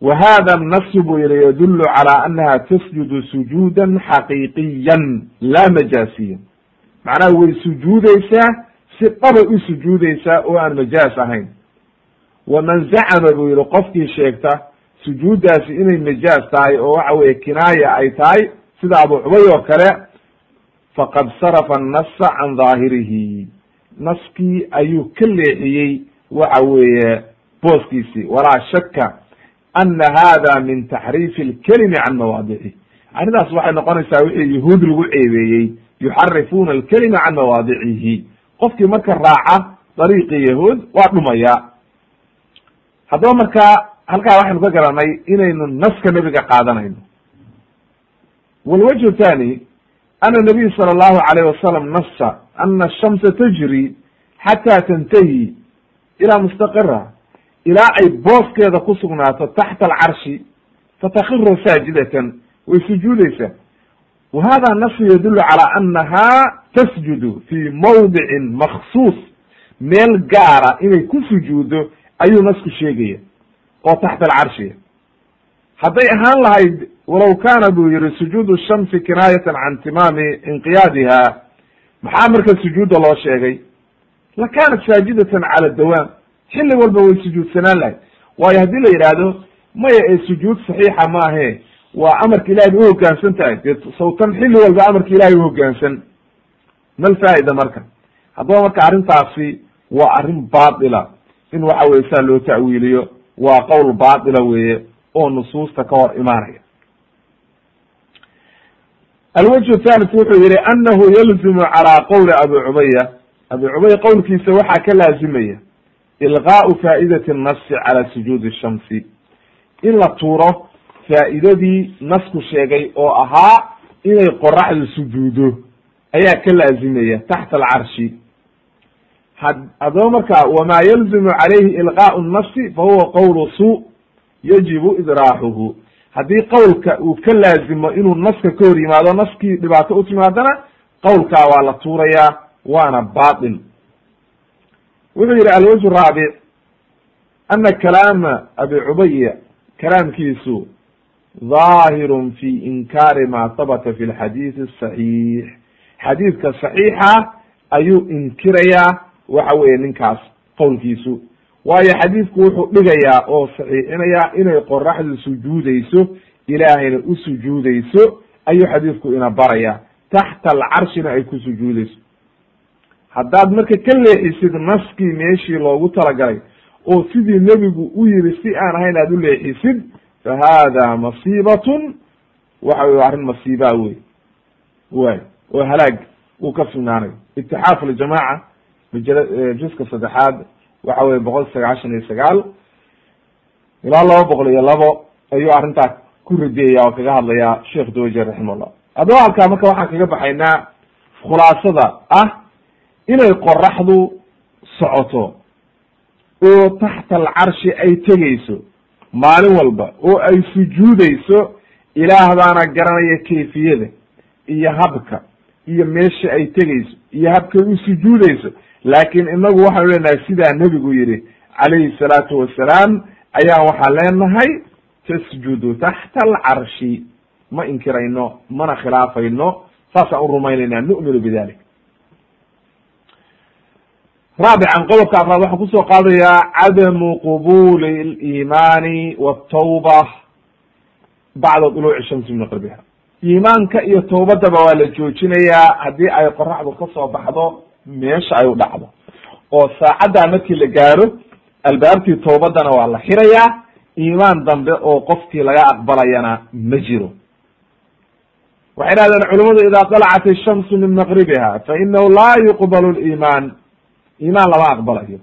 wa hada nasu buu yihi yadulu cala anaha tasjudu sujuudan xaqiiqiyan laa majaasiyan macnaha way sujuudeysaa si dhabay u sujuudeysaa oo aan majaas ahayn waman zacama buu yihi qofkii sheegta sujuuddaasi inay najaas tahay oo waxa weye kinaaya ay tahay sida abu cubay oo kale faqad sarafa annasa can daahirihi naskii ayuu ka leexiyey waxa weeye booskiisii walaa shaka ana hada min taxriifi lkelimi can mawaadicih arrintaas waxay noqonaysaa wixii yahuud lagu ceebeeyey yuxarifuna alkelima can mawaadicihi qofkii marka raaca dariiqi yahuud waa dhumaya haddaba markaa halkaa waxaynu ka garanay inaynu naska nebiga qaadanayno walwajhu thani ana nabiy sala allahu alayh wasalam nasa ana ashamsa tajri xata tantahi ilaa mustaqira ilaa ay booskeeda ku sugnaato taxta alcarshi fatakiru saajidatan way sujuudeysaa wa hada nasu yadulu cala anaha tasjudu fi mawdicin maksuus meel gaara inay ku sujuuddo ayuu nasku sheegaya oo taxta alcarshiga hadday ahaan lahayd walow kaana buu yihi sujuudu shamsi kinaayatan can timaami inqiyaadiha maxaa marka sujuudda loo sheegay? La saajidatan cala dawaam xilli walba way sujuudsanaan lahay waayo haddii la yidhaahdo maya ee sujuud saxiixa maahe waa amarka ilahay bay uhogaansan tahay. Dee sawtan xilli walba amarka ilahay uhogaansan mal faa'ida marka. Haddaba marka arrintaasi waa arrin baatila in waxa weye saa loo ta'wiiliyo waa qowl baatila weeye oo nusuusta ka hor imaanaya. Alwajhu thalit wuxuu yihi anahu yalzimu calaa qowli abi cubaya abi cubaya qowlkiisa waxaa ka laazimaya ilqaau faa'idati nasi cala sujuudi shamsi. In la tuuro faa'idadii nasku sheegay oo ahaa inay qoraxdu sujuudo ayaa ka laazimaya taxta alcarshi. Hadaba marka wamaa yalzimu calayhi ilqaau nasi fa huwa qowlu su yajibu idraaxuhu. Haddii qowlka uu ka laazimo inuu naska ka hor yimaado naskii dhibaato u timaadana qowlkaa waa la tuurayaa waana baatil wuxuu yihi alwجه raabic ana kalaama abi cubaya kalaamkiisu ظaahir fi inkaari ma habta fi اlxadiiث الصaxiix xadiidka صaxiixa ayuu inkirayaa waxa weeye ninkaas qowlkiisu waayo xadiidku wuxuu dhigayaa oo saxiixinayaa inay qoraxdu sujuudeyso ilaahayna u sujuudeyso ayuu xadiidku ina barayaa taxta alcarshina ay ku sujuudeyso haddaad marka ka leexisid naskii meeshii loogu talagalay oo sidii nebigu u yiri si aan ahayn aad u leexisid fa hada masiibatun waxa wey arrin masiibaa wey way oo halaag uu ka sugnaanayo itixaaf ljamaaca juska saddexaad waxa weye boqol sagaashan iyo sagaal ilaa laba boqol iyo labo ayuu arrintaa ku radiyaya oo kaga hadlaya sheekh doje raximahullah. Haddaba halkaa marka waxaan kaga baxaynaa khulaasada ah inay qoraxdu socoto oo taxta alcarshi ay tegeyso maalin walba oo ay sujuudeyso ilaahdaana garanaya kayfiyada iyo habka iyo meesha ay tegeyso iyo habkay u sujuudeyso laakin inagu waxaanu leenahay sidaa nebigu yihi calayhi salaatu wasalaam ayaan waxaan leenahay tasjudu taxta alcarshi ma inkirayno mana khilaafayno saasaan u rumaynayna nu'minu bidalik raabican qodobka afraad waxaan ku soo qaadayaa cadamu qubuli liimaani watawba bacda duluuci shamsi min maqribiha iimaanka iyo tawbadaba waa la joojinayaa haddii ay qoraxdu ka soo baxdo meesha ay u dhacdo. Oo saacaddaa markii la gaaro albaabtii tawbadana waa la xirayaa. Iimaan dambe oo qofkii laga aqbalayana ma jiro. Waxay dhahdeen culamadu ida dalacat ishamsu min maqribiha fa inahu laa yuqbalu liimaan iimaan lama aqbalayo.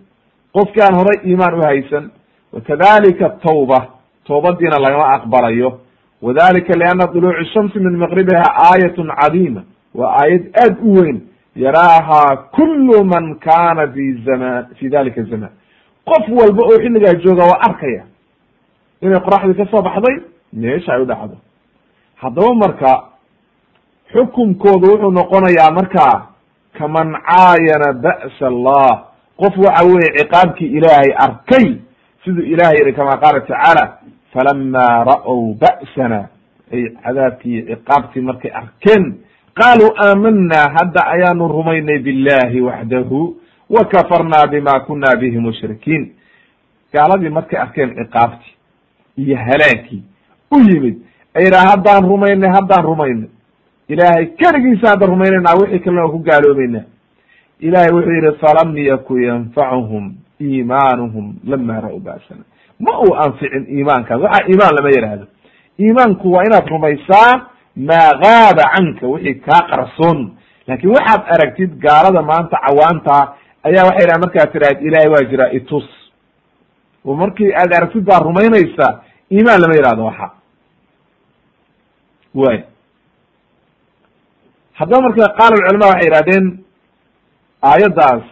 Qofki aan horay iimaan uhaysan wakadalika tawba toobadiina lagama aqbalayo. Wadalika liana duluuci shamsi min maqribiha aayatun cadiima waa aayad aad u weyn. Yaraaha kulu man kana fi zaman fi dalika zaman. Qof walba oo xilligaa jooga waa arkaya inay qoraxdii ka soo baxday meesha ay u dhacdo. Haddaba marka xukunkoodu wuxuu noqonayaa markaa kaman caayana ba'sa allah. Qof waxa weye ciqaabkii ilaahay arkay siduu ilahay yihi kama qaala tacaala falama ra'w ba'sana. Ay cadaabkii ciqaabtii markay arkeen qaaluu aamana hadda ayaanu rumaynay billahi waxdahu wa kafarna bima kuna bihi mushrikiin. Gaaladii markay arkeen ciqaabtii iyo halaagkii u yimid ay yidhaha haddaan rumaynay haddaan rumaynay ilaahay keligiisa haddaan rumaynaynaa wixii kalena ku gaaloobeynaa ilahay wuxuu yihi falam yaku yanfacuhum iimaanuhum lama ra'u ba'sana ma uu anficin iimaankaas waxaa iimaan lama yidhaahdo iimaanku waa inaad rumaysaa maa gaaba canka wixii kaa qarsoon. Laakin waxaad aragtid gaalada maanta cawaanta ayaa waxay dhaha markaad tidhahd ilahay waa jiraa itus. Oo markii aad aragtid baa rumaynaysa iimaan lama yihahdo waxa. Way haddaba marka qaala culama waxay yihahdeen aayaddaas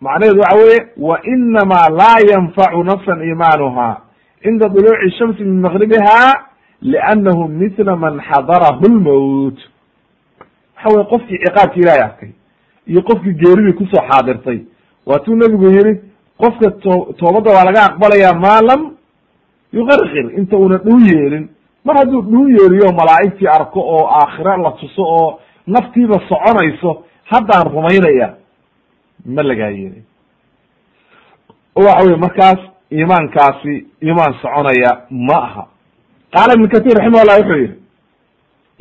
macnaheedu waxa weye wa inamaa laa yanfacu nafsan iimaanuha cinda duluuci shamsi min maqribiha liannahu mithla man xadarahu lmowt waxa weye qofkii ciqaabki ilahay arkay iyo qofkii geeridii ku soo xaadirtay. Waatuu nebigu yihi qofka to toobadda waa laga aqbalaya maa lam yuqarqir inta una dhuu yeelin. Mar hadduu dhuu yeeliyo malaa'igtii arko oo aakhira la tuso oo naftiiba soconayso haddaan rumaynaya ma lagaa yeelay waxa weye markaas iimaankaasi iimaan soconaya ma aha. Qaala ibn katir raximahullah wuxuu yihi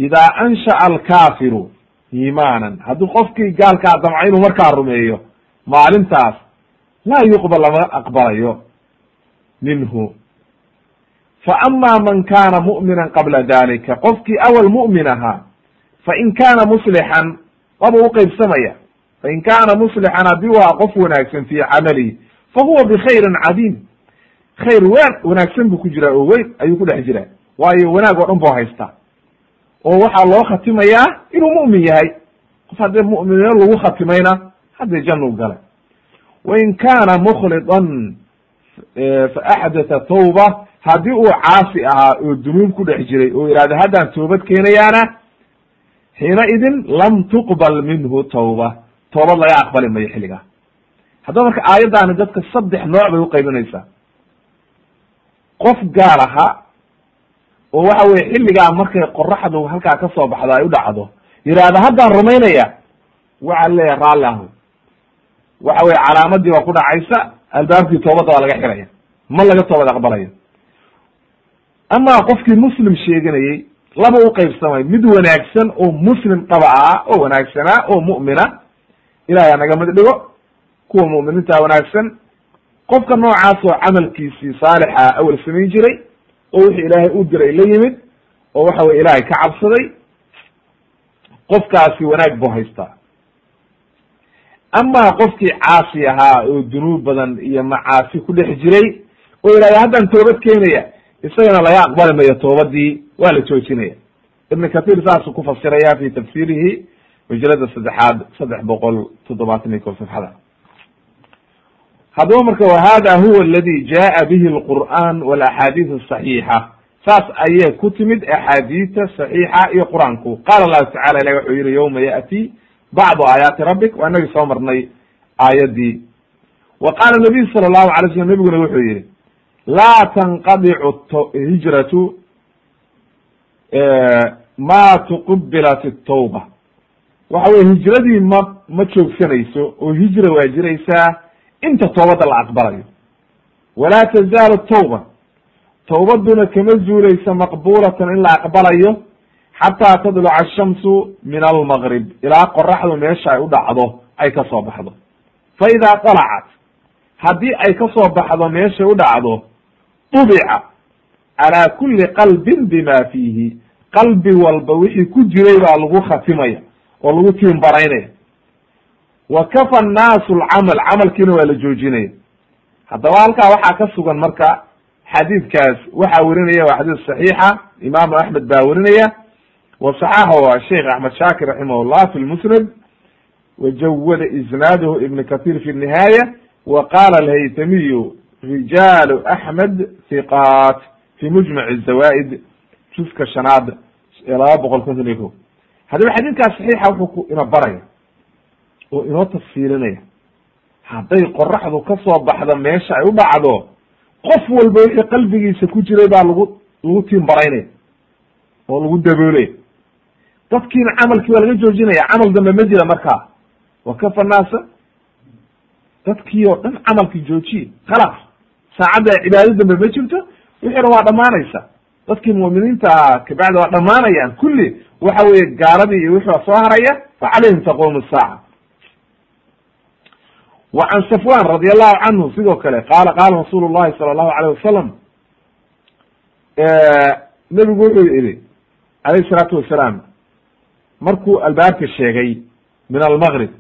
idaa ansha'a alkaafiru iimaanan hadduu qofkii gaalkaa damca inuu markaa rumeeyo maalintaas laa yuqbal lama aqbalayo minhu. Fa ama man kana mu'minan qabla dalika qofkii awal mu'min ahaa fain kana muslixan waba uqeybsamaya fain kana muslixan haddii waa qof wanaagsan fi camalihi fa huwa bikhayrin cadiim khayr wen wanaagsan buu ku jiraa oo weyn ayuu ku dhex jiraa waayo wanaag oo dhan buu haystaa oo waxaa loo khatimayaa inuu mu'min yahay qof haddii mu'miniino lagu khatimayna haddii jannu galay wain kana mukhlidan fa axdatha tawba haddii uu caasi ahaa oo dunuub ku dhex jiray oo yihahdo haddaan toobad keenayaana xiina idin lam tuqbal minhu tawba toobad laga aqbali mayo xilligaa haddaba marka aayaddaani dadka saddex nooc bay uqaybinaysaa qof gaal aha oo waxa weye xilligaa markay qoraxdu halkaa ka soo baxdo ay u dhacdo yihahda haddaan rumaynaya waxaa leeyahay raalli ahu waxa weye calaamadii baa ku dhacaysa albaabkii toobadda waa laga xiraya ma laga toobad aqbalayo ama qofkii muslim sheeganayey laba uqaybsamay mid wanaagsan oo muslim dhaba ah oo wanaagsanaa oo mu'mina ilahay anaga mid dhigo kuwa mu'miniinta wanaagsan. Qofka noocaas oo camalkiisii saalixa awel samayn jiray oo wixii ilaahay u diray la yimid oo waxa weye ilaahay ka cabsaday qofkaasi wanaag buu haystaa. Ama qofkii caasi ahaa oo dunuub badan iyo macaasi ku dhex jiray oo yihahda haddaan toobad keenaya isagana laga aqbali mayo toobadii waa la joojinaya. Ibn kathir saasuu ku fasiraya fi tafsirihi majalada saddexaad saddex boqol toddobaatan iyo ko safxada. Haddaba marka wa hada huwa aladi jaa bihi alqur'an walaxaadiis asaxiixa saas ayay ku timid axaadiista saxiixa iyo qur'aanku. Qaala allahu tacala ilahi wuxuu yihi yawma ya'ti bacdu aayaati rabbik waa inagii soo marnay aayaddii wa qaala nabiyu sala allahu alay slam nabiguna wuxuu yihi laa tanqadicu hijratu ma tuqbilat tawba waxa weye hijradii ma ma joogsanayso oo hijra waa jiraysaa inta toobadda la aqbalayo. Walaa tazaalu tawba towbaduna kama zuulaysa maqbulatan in la aqbalayo xataa tadluca ashamsu min almaqrib ilaa qoraxdu meesha ay u dhacdo ay ka soo baxdo. Fa idaa dalacat haddii ay ka soo baxdo meeshay u dhacdo tubica calaa kuli qalbin bima fiihi. Qalbi walba wixii ku jiray baa lagu khatimaya oo lagu tiimbaraynaya wa kafa annaasu alcamal camalkiina waa la joojinaya. Haddaba halkaa waxaa ka sugan marka xadiidkaas waxaa werinaya waa xadiis saxiixa imaamu axmed baa werinaya wa saxaxahu sheikh axmed shaakir raximah llah fi lmusnad wajawada isnaaduhu ibn kathir fi nihaaya. Wa qala alhaytamiyu rijaalu axmed hiqaat fi mujmac zawaid juska shanaad laba boqol konton iyo ko haddaba xadiidkaas saxiixa wuxuu ku ina baraya oo inoo tafsiilinaya hadday qoraxdu ka soo baxdo meesha ay u dhacdo qof walba wixii qalbigiisa ku jiray baa lagu lagu tiimbaraynaya oo lagu daboolaya. Dadkiina camalkii waa laga joojinaya camal dambe ma jira markaa wa kafa dadkii oo dhan camalkii joojiye khalaas saacadda cibaado dambe ma jirto? Wixiina waa dhamaanaysa dadkii mu'miniinta kabacdi waa dhamaanayaan kulli waxa weye gaaladii iyo wixii soo haraya fa calayhim taquumu saaca. Wa can safwan radi allahu canhu sidoo kale qaala qaala rasuulu llahi sala allahu alayh wasalam nebigu wuxuu yihi alayh salaatu wasalaam markuu albaabka sheegay min almaqrib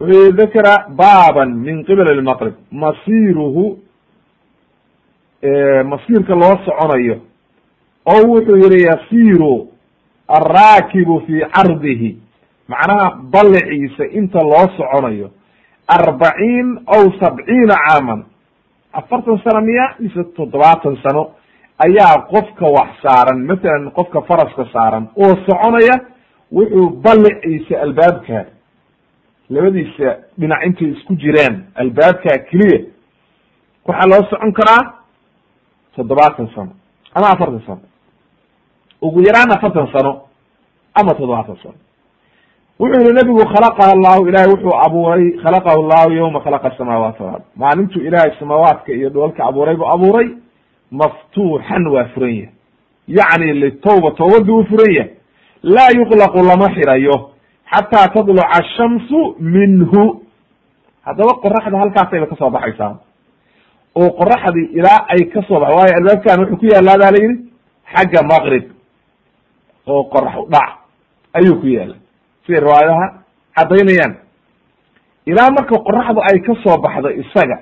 wuxuu yihi dakara baaban min qibal almaqrib masiruhu masiirka loo soconayo o wuxuu yihi yasiru alraakibu fi cardihi. Macnaha balliciisa inta loo soconayo arbaciin aw sabciina caaman. Afartan sano miya mise toddobaatan sano ayaa qofka wax saaran matalan qofka faraska saaran oo soconaya wuxuu balliciisa albaabka. Labadiisa dhinac intay isku jiraan albaabka keliya. Waxaa loo socon karaa toddobaatan sano ama afartan sano. Ugu yaraan afartan sano ama toddobaatan sano. Wuxuu yihi nabigu khalaqaha allahu ilahay wuxuu abuuray khalaqahu llahu yawma khalaqa asamaawaati walard maalintuu ilaahay samaawaadka iyo dhoolka abuuray buu abuuray maftuuxan waa furan yahay. Yacni litawba tawbadii u furan yahay. Laa yuqlaqu lama xirayo xataa tadluca ashamsu minhu. Haddaba qoraxda halkaasayba ka soo baxaysaa oo qoraxdii ilaa ay ka soo bax waayo albaabkan wuxuu ku yaallaa baa la yidhi xagga maqrib. oo qorax udhac ayuu ku yaalla siday riwaayadaha caddaynayaan. Ilaa marka qoraxdu ay ka soo baxdo isaga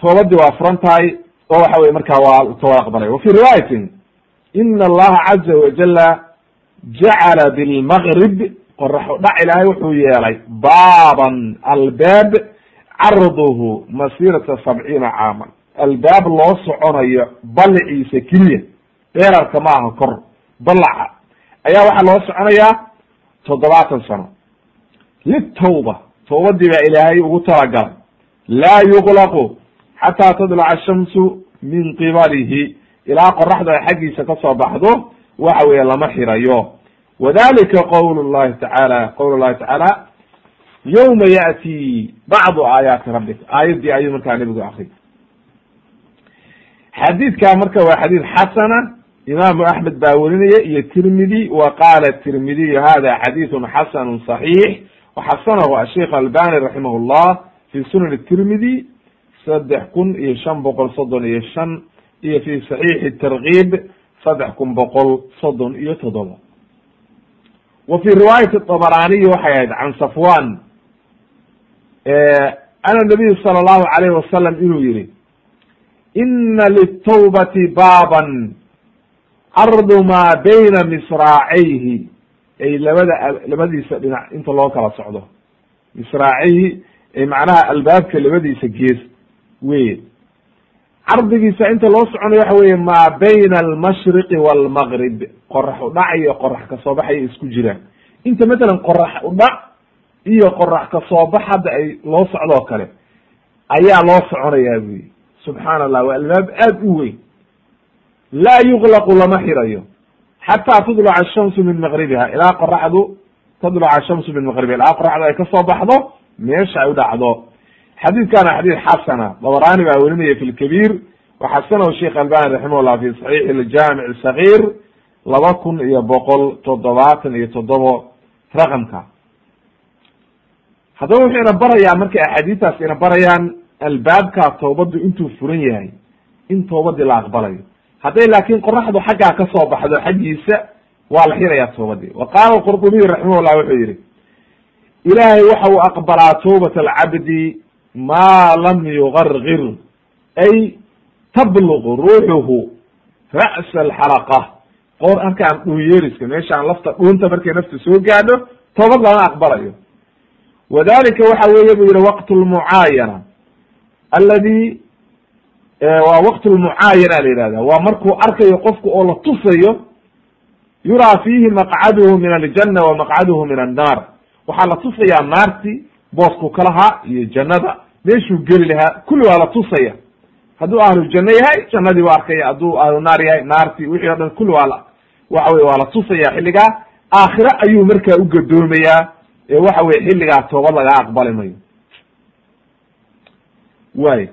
toobadii waa furan tahay oo waxa weye markaa waa toobad aqbalay. Wa fi riwaayatin ina allaha caza wajala jacala bilmaqrib qorax udhac ilaahay wuxuu yeelay baaban. Albaab carduhu masirata sabciina caaman. Albaab loo soconayo balliciisa keliya. Dheerarka ma aha kor ballaca. Ayaa waxaa loo soconayaa toddobaatan sano. Litawba tawbadii baa ilaahay ugu talagalay. Laa yuqlaqu xataa tadlaca ashamsu min qibalihi. Ilaa qoraxda ay xaggiisa ka soo baxdo waxa weeye lama xirayo wadalika qawl llahi tacaala qawl llahi tacaala yawma ya'ti bacdu aayaati rabbik aayaddii ayuu markaa nebigu akriy xadiidka marka waa xadiid xasana imaamu axmed baa werinaya iyo tirmidi wa qaala tirmidiyu hada xadiidun xasanu صaxiix waxasanahu asheikh albani raximah llah fi sunan tirmidi saddex kun iyo shan boqol soddon iyo shan iyo fi saxiixi tarkiib saddex kun boqol soddon iyo toddoba wa fi riwaayati طabaraniyi waxay ahayd can safwan. Ana nabiyu sala allahu alayh wasalam inuu yihi ina litawbati baaban cardu maa bayna misraacayhi. Ay labada labadiisa dhinac inta loo kala socdo. Misraacayhi ay macnaha albaabka labadiisa gees wey cardigiisa inta loo soconayo waxa weye maa bayna almashriqi walmaqrib qorax udhac iyo qorax ka soo baxay isku jiraan. Inta matalan qorax udhac iyo qorax ka soo bax hadda ay loo socdoo kale ayaa loo soconayaa buyi subxaana allah waa albaab aad u weyn. Laa yuqlaqu lama xirayo. Xataa tudlaca ashamsu min maqribiha ilaa qoraxdu tadluca shamsu min maqrib ilaa qoraxdu ay ka soo baxdo meesha ay u dhacdo xadiidkana xadiid xasana dabrani baa werinaya fi lkabiir waxasanahu sheikh albani raximahullah fi saxiixi ljamic sagiir laba kun iyo boqol toddobaatan iyo toddobo raqamka. Haddaba wuxuu ina barayaa markay axaadiistaas ina barayaan albaabkaa toobaddu intuu furan yahay in toobadii la aqbalayo hadday laakiin qoraxdu xaggaa ka soo baxdo xaggiisa waa la xirayaa toobadii wa qaala alqurdubiy raximahullah wuxuu yihi ilaahay waxa uu aqbalaa tawbat alcabdi maa lam yugargir ay tabluqu ruuxuhu ra'sa alxalaqa. Qoor halkaan dhuunyeeriska meeshaan lafta dhuunta markay nafta soo gaadho toobad lama aqbalayo. Wadalika waxa weeye buu yihi waqt lmucaayana aladi waa waqt lmucaayana la yihahda waa markuu arkayo qofku oo la tusayo yuraa fiihi maqcaduhu min aljana wa maqcaduhu min annaar. Waxaa la tusayaa naarti boosku ka lahaa iyo jannada. Meeshuu geli lahaa kulli waa la tusaya. Hadduu ahlu janno yahay jannadii waa arkaya. Hadduu ahlu naar yahay naarti wixii o dhan kulli waa la waxa weye waa la tusaya xilligaa. Aakhire ayuu markaa u gadoomayaa ee waxa weye xilligaa toobad lagaa aqbali mayo. Way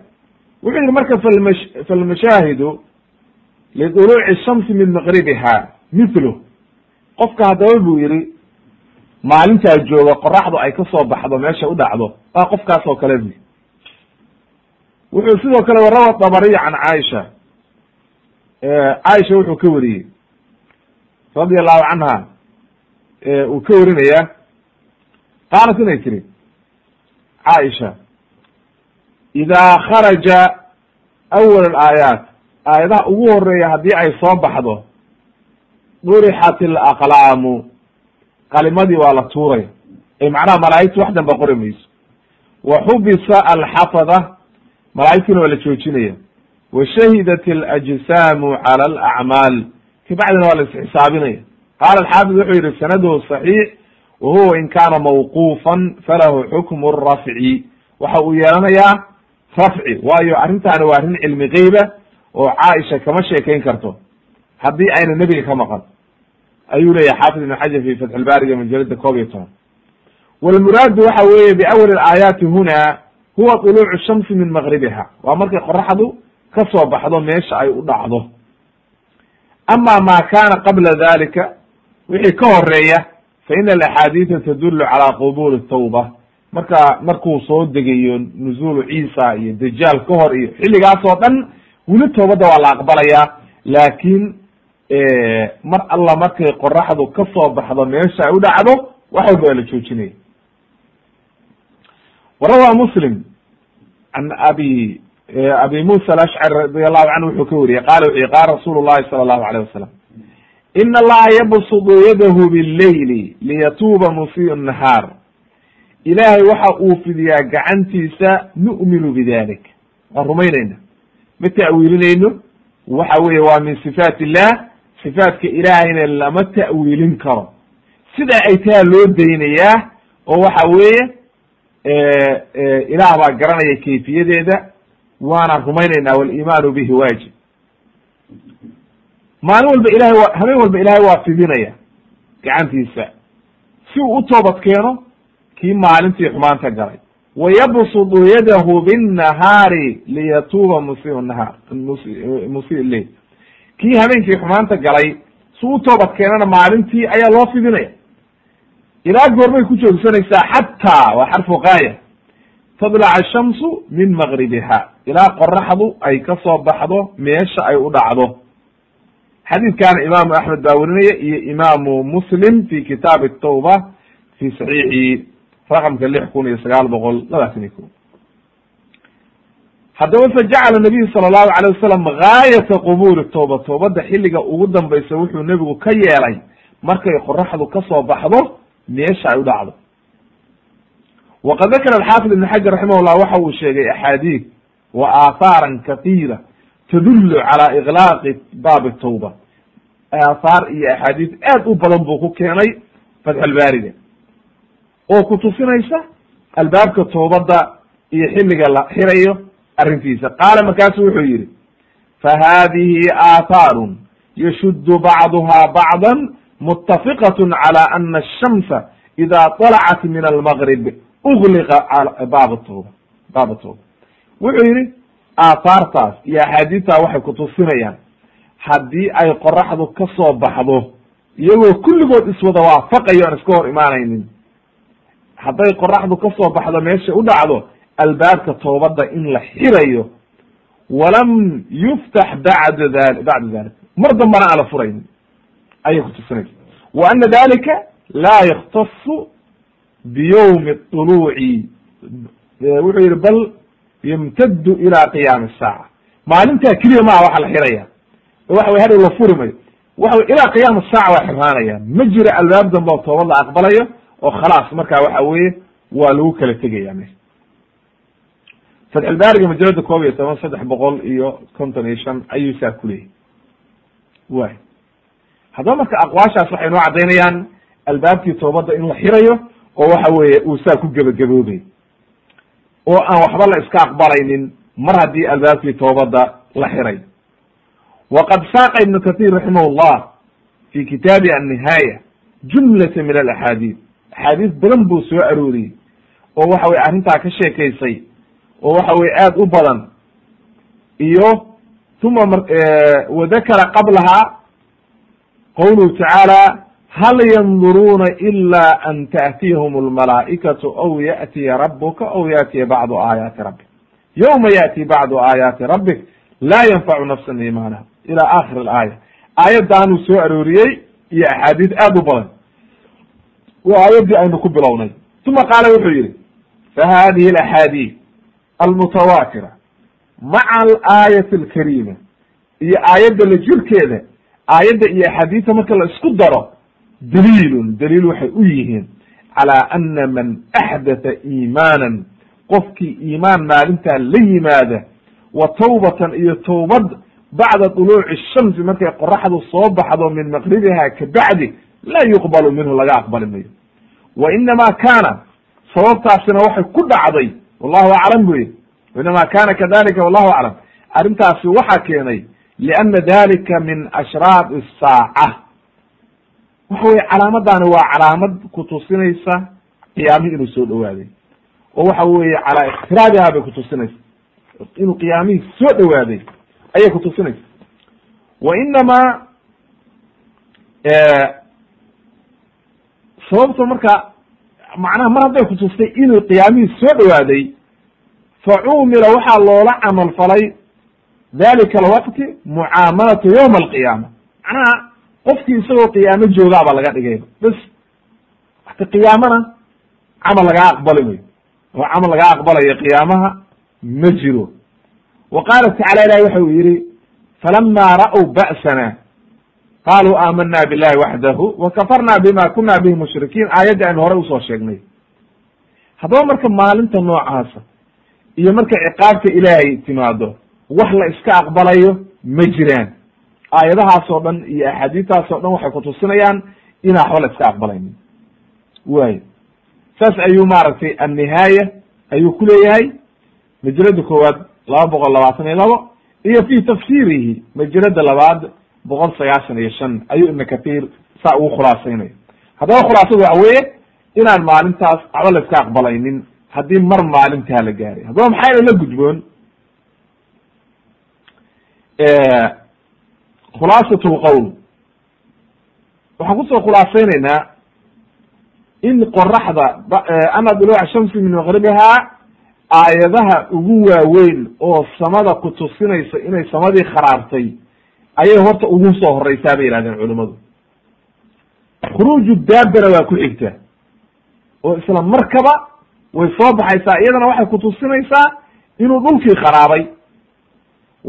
wuxuu yihi marka falmash falmashaahidu liduluuci shamsi min maqribiha mithlu qofka haddaba buu yihi maalintaa jooga qoraxdu ay ka soo baxdo meesha u dhacdo waa qofkaas oo kale bu wuxuu sidoo kale warawa dabariy can caaisha caaisha wuxuu ka wariyey. Radia allahu canha uu ka warinaya qaalat inay tiri caaisha idaa kharaja awal alaayaat. Aayadaha ugu horreeya haddii ay soo baxdo durixat alaqlaamu qalimadii waa la tuuraya ee macnaha malaa'igtu wax danba qori mayso. Wa xubisa alxafada malaa'igtiina waa la joojinaya. Wa shahidat alajsaamu cala alacmaal kabacdina waa la isxisaabinaya. Qaala alxaafid wuxuu yihi sanaduhu saxiix wa huwa in kaana mawquufan falahu xukmu rafci. Waxa uu yeelanayaa rafci. Waayo arrintaani waa arrin cilmi geyba oo caaisha kama sheekayn karto. Haddii ayna nebiga ka maqan ayuu leeyahay xaafid ibn xajar fi fatx lbaariga majalada koob iyo toban. Walmuraadu waxa weeye biawali alaayaati huna huwa duluucu shamsi min maqribiha waa markay qoraxdu ka soo baxdo meesha ay u dhacdo. Ama ma kana qabla dalika wixii ka horreeya fa ina alaxaadiida tadulu cala qubuli tawba marka markuu soo degayo nuzuulu ciisa iyo dajaal ka hor iyo xilligaas dhan weli toobadda waa la aqbalayaa laakin mar alla markay qoraxdu ka soo baxdo meesha ay u dhacdo wax walba waa la joojinaya warawa muslim an abi abi musa alashcari radi allahu canhu wuxuu ka wariyey qala wuxu qala rasuulu llahi sala allahu alayh wasalam ina allaha yabsudu yadahu billayli liyatuuba musii'u nahaar. Ilaahay waxa uu fidiyaa gacantiisa nu'minu bidalik waan rumaynayna ma ta'wiilinayno. Waxa weye waa min sifaat illah sifaatka ilaahayna lama ta'wiilin karo. Sidaa ay taha loo daynayaa oo waxa weeye ilaah baa garanaya kayfiyadeeda waana rumaynaynaa waliimaanu bihi waajib. Maalin walba ilahay wa habeen walba ilahay waa fidinaya gacantiisa. Si uu u toobad keeno kii maalintii xumaanta galay. Wayabsudu yadahu binnahaari liyatuuba musiiu nahaar musi leil kii habeenkii xumaanta galay si u toobad keenana maalintii ayaa loo fidinaya. Ilaa goormay ku joogsanaysaa xataa waa xarfu gaaya tadlac ashamsu min maqribiha ilaa qoraxdu ay ka soo baxdo meesha ay u dhacdo. Xadiidkana imaamu axmed baa werinaya iyo imaamu muslim fi kitaab tawba fi saxiixi raqamka lix kun iyo sagaal boqol labaatan iyo ko haddaba fajacala nabiyu sala allahu alayh wasalam gaayata qubuli tawba toobadda xilliga ugu dambaysa wuxuu nebigu ka yeelay markay qoraxdu ka soo baxdo meesha ay u dhacdo. Waqad dakara alxaafid ibn xajar raximah llah waxa uu sheegay axaadiid wa aahaaran katiira tadullu cala iklaaqi baabi tawba. Aathaar iyo axaadiis aad u badan buu ku keenay fatxulbaariga oo ku tusinaysa albaabka toobadda iyo xilliga la xirayo arrintiisa. Qaala markaasu wuxuu yihi fa hadihi aathaarun yashuddu bacduha bacdan mutafiqat cala ana ashamsa ida طalacat min almgrib ugliqa baab tooba baaba tooba wuxuu yihi aahaartaas iyo axaadiistaa waxay kutusinayaan haddii ay qoraxdu ka baxdo iyagoo kulligood iswada waafaqayo aan iska hor imaanaynin hadday qoraxdu ka baxdo meesha u dhacdo albaabka toobadda in la xirayo walam yuftax bacda dali bacda dalik mar dambana aan la furaynin ayay kutusinaysa wa ana dalika laa yaktasu biyowmi طuluuci wuxuu yihi bal yamtadu ila qiyaami saaca. Maalintaa keliya maa waxa la xiraya. Waxa way hadhow la furi mayo waxa ilaa qiyaama saaca waa xirnaanaya. Ma jiro albaab dambe oo toobad la aqbalayo oo khalaas. Marka waxa weye waa lagu kala tegaya mes fatxulbaariga majalada koob iyo toban saddex boqol iyo konton iyo shan ayuu saa kuleeyahy way haddaba marka aqwaashaas waxay noo caddaynayaan albaabkii toobadda in la xirayo oo waxa weeye uu saa ku gebagaboobay. Oo aan waxba la iska aqbalaynin mar haddii albaabkii toobadda la xiray. Waqad saaqa ibnu kathir raximah llah fi kitaabi annihaaya jumlata min alaxaadiid axaadiis badan buu soo arooriyey oo waxa weye arrintaa ka sheekaysay oo waxa weye aad u badan. Iyo uma wadakara qablaha qawluhu tacaala hal yanduruuna ila an taأtiyahum almalaa'ikatu aw ya'tiya rabuka aw ya'tiya bacdu aayaati rabbik. Yowma ya'ti bacdu aayaati rabbik laa yanfacu nafsan iimaanaha ila akhir alaaya. Aayaddaanuu soo arooriyey iyo axaadiis aad u badan. Waa aayaddii aynu ku bilownay. Uma qaala wuxuu yihi fa hadihi alaxaadiis almutawaatira maca alaayati alkariima iyo aayadda la jirkeeda aayadda iyo axaadiista marka la isku daro daliilun daliil waxay u yihiin calaa ana man axdatha iimaanan qofkii iimaan maalintaa la yimaada wa tawbatan iyo towbad bacda duluuci shamsi markay qoraxdu soo baxdo min maqribiha kabacdi laa yuqbalu minhu laga aqbali mayo wa inama kaana sababtaasina waxay ku dhacday wallahu aclam bu yihi inama kana kadalika wallahu aclam arrintaasi waxaa keenay liana dalika min ashraaq saaca waxa weye calaamadani waa calaamad kutusinaysa qiyaamihi inuu soo dhowaaday oo waxa weye calaa iqtiraabiha bay kutusinaysa inuu qiyaamihii soo dhowaaday ayay kutusinaysa wa inama sababta marka macnaha mar hadday kutustay inuu qiyaamihii soo dhowaaday fa cumila waxaa loola camal falay dalika alwaqti mucaamalatu yowma alqiyaama. Macnaha qofkii isagoo qiyaamo joogaabaa laga dhigay. Bes wata qiyaamana camal lagaa aqbali mayo oo camal lagaa aqbalayo qiyaamaha ma jiro. Wa qaala tacala ilahi waxa uu yihi falama ra'w ba'sana qaluu aamana billahi waxdahu wa kafarna bima kuna bihi mushrikiin aayaddii aynu horey u soo sheegnay haddaba marka maalinta noocaasa iyo marka ciqaabta ilaahay timaado wax la iska aqbalayo ma jiraan aayadahaas oo dhan iyo axaadiistaas oo dhan waxay kutusinayaan inaa waxba la iska aqbalaynin way saas ayuu maaragtay annihaaya ayuu ku leeyahay majalada koowaad laba boqol labaatan iyo labo iyo fi tafsiirihi majalada labaad boqol sagaashan iyo shan ayuu ibna kathir saa ugu khulaasaynaya haddaba khulaasadu waxa weeye inaan maalintaas waxba la iska aqbalaynin haddii mar maalintaa la gaaray. Haddaba maxayna la gudboon. Khulaasat lqowl waxaan ku soo khulaasaynaynaa in qoraxda ana duluuca shamsi min maqribiha aayadaha ugu waaweyn oo samada kutusinaysa inay samadii kharaabtay ayay horta ugu soo horeysaa bay yihahdeen culimadu khuruuju daabana waa ku xigta. Oo isla markaba way soo baxaysaa iyadana waxay kutusinaysaa inuu dhulkii kharaabay.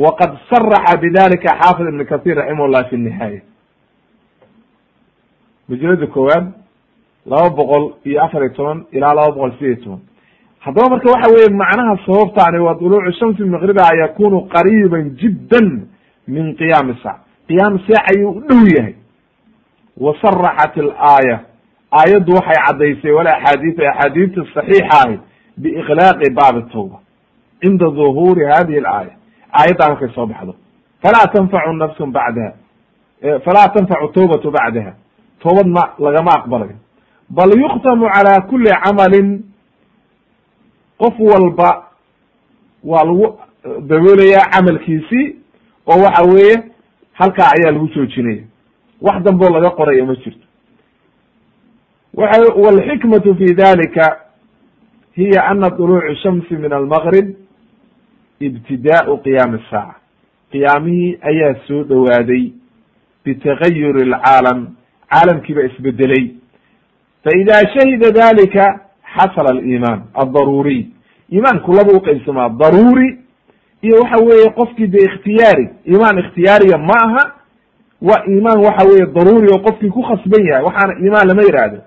Waqad saraxa bidalika xaafid ibn kathir raximah llah fi nihaaya majalada koowaad laba boqol iyo afar iyo toban ilaa laba boqol sideed iyo toban. Haddaba marka waxa weye macnaha sababtaani waa duluucu shamsi maqribiha yakunu qariiban jiddan min qiyaami saac. Qiyaami saac ayuu u dhow yahay. Wa saraxat alaaya. Aayaddu waxay caddaysay wala axaadiis axaadiista saxiixa ahi biiklaaqi baabi tawba cinda duhuuri hadihi alaaya. Aayaddaa markay soo baxdo. Falaa tanfacu nafsun bacdaha. Falaa tanfacu tawbatu bacdaha. Toobad ma lagama aqbalayo bal yuktamu calaa kuli camalin qof walba waa lagu daboolayaa camalkiisii oo waxa weeye halkaa ayaa lagu joojinaya wax damboo laga qorayo ma jirto. Waxa walxikmatu fi dalika hiya ana duluucu shamsi min almaqrib ibtidaau qiyaami asaaca qiyaamihii ayaa soo dhowaaday bitagayuri alcaalam caalamkiiba isbedelay. Faida shahida dalika xasala aliimaan aldaruuriy iimaanku laba uqaybsamaa daruuri iyo waxa weeye qofkii de ikhtiyaari iimaan ikhtiyaariya ma aha waa iimaan waxa weeye daruuri oo qofkii ku khasban yahay waxaana iimaan lama yihahdo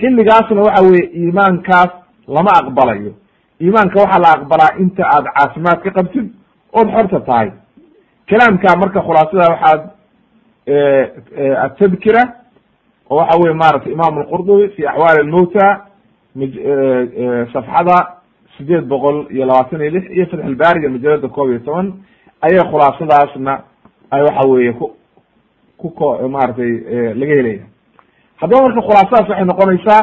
xilligaasna waxa weye iimaankaas lama aqbalayo. Iimaanka waxaa la aqbalaa inta aad caafimaad ka qabtid ood xorta tahay. Kalaamka marka khulaasada waxaad atadkira oo waxa weye maratay imam alqurdubi fi axwaali almowta safxada sideed boqol iyo labaatan iyo lix iyo fatxulbaariga majalada koob iyo toban ayay khulaasadaasna ay waxa weeye ku ku ko maratay laga helaya haddaba marka khulaasadaas waxay noqonaysaa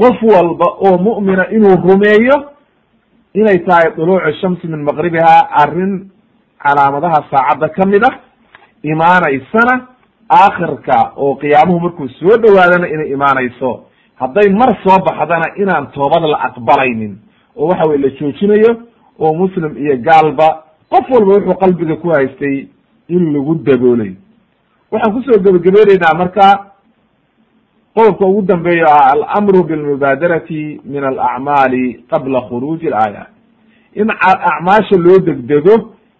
qof walba oo mu'mina inuu rumeeyo inay tahay duluucu shamsi min maqribiha arrin calaamadaha saacadda ka mid ah imaanaysana aakhirka oo qiyaamuhu markuu soo dhowaadana inay imaanayso hadday mar soo baxdana inaan toobad la aqbalaynin oo waxa weye la joojinayo oo muslim iyo gaalba qof walba wuxuu qalbiga ku haystay in lagu daboolayo waxaan ku soo gebagabeyneynaa marka qodobka ugu dambeeyo ah alamru bilmubaadarati min alacmaali qabla khuruuji alaaya. In acmaasha loo degdego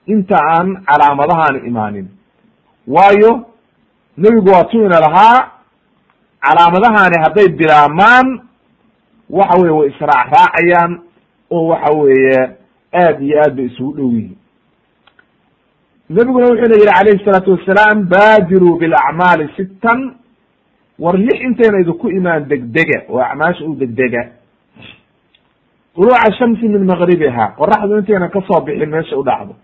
inta aan calaamadahan imaanin. Waayo nebigu waa tu ina lahaa calaamadahani hadday bilaabmaan waxa weye way israac raacayaan oo waxa weeye aad iyo aad bay isugu dhow yihiin nebiguna wuxuuna yihi calayhi salaatu wasalaam baadiruu bilacmaali sittan. War lix intayna idinku imaan degdega oo acmaasha u degdega. Duluuca shamsi min maqribiha qoraxdu intayna ka soo bixin meesha u dhacdo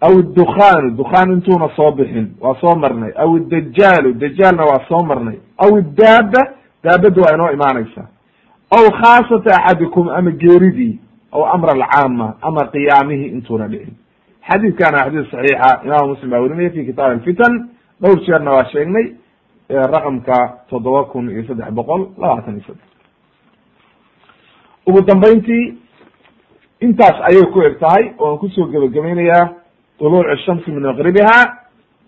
aw idukhaanu dukhaan intuuna soo bixin waa soo marnay aw idajaalu dajaalna waa soo marnay aw iddaaba daabadda waa inoo imaanaysaa aw khaasata axadikum ama geeridii aw amra alcaama ama qiyaamihii intuuna dhicin xadiidkana xadiis saxiixa imaamu muslim baa werinaya fi kitaab alfitan dhowr jeerna waa sheegnay raqamka toddoba kun iyo saddex boqol labaatan iyo saddex ugu dambeyntii intaas ayay ku eg tahay oan ku soo gebagabaynayaa duluucu shamsi min maqribiha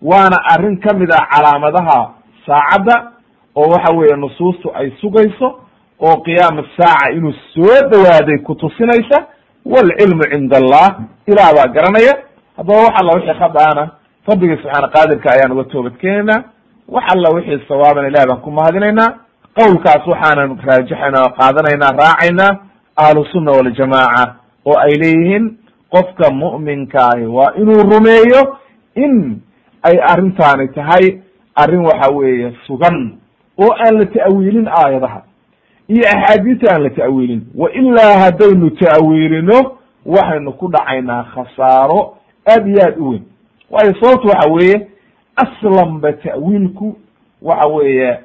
waana arrin ka mid ah calaamadaha saacadda oo waxa weeye nusuustu ay sugayso oo qiyaama saaca inuu soo dhowaaday kutusinaysa walcilmu cinda allah ilaah baa garanaya haddaba wax alla wixii khadaana rabbigii subxaana qaadirka ayaan uga toobad keenaynaa wax alla wixii sawaabana ilahi baan ku mahadinaynaa qowlkaas waxaanan raajixayna oo qaadanaynaa raacaynaa ahlu sunna waljamaaca oo ay leeyihiin qofka mu'minkaahi waa inuu rumeeyo in ay arrintaani tahay arrin waxa weeye sugan oo aan la ta'wiilin aayadaha. Iyo axaadiista aan la ta'wiilin. Wa ilaa haddaynu ta'wiilino waxaynu ku dhacaynaa khasaaro aad iyo aad u weyn. Waayo sababtu waxa weeye aslanba ta'wiilku waxa weeye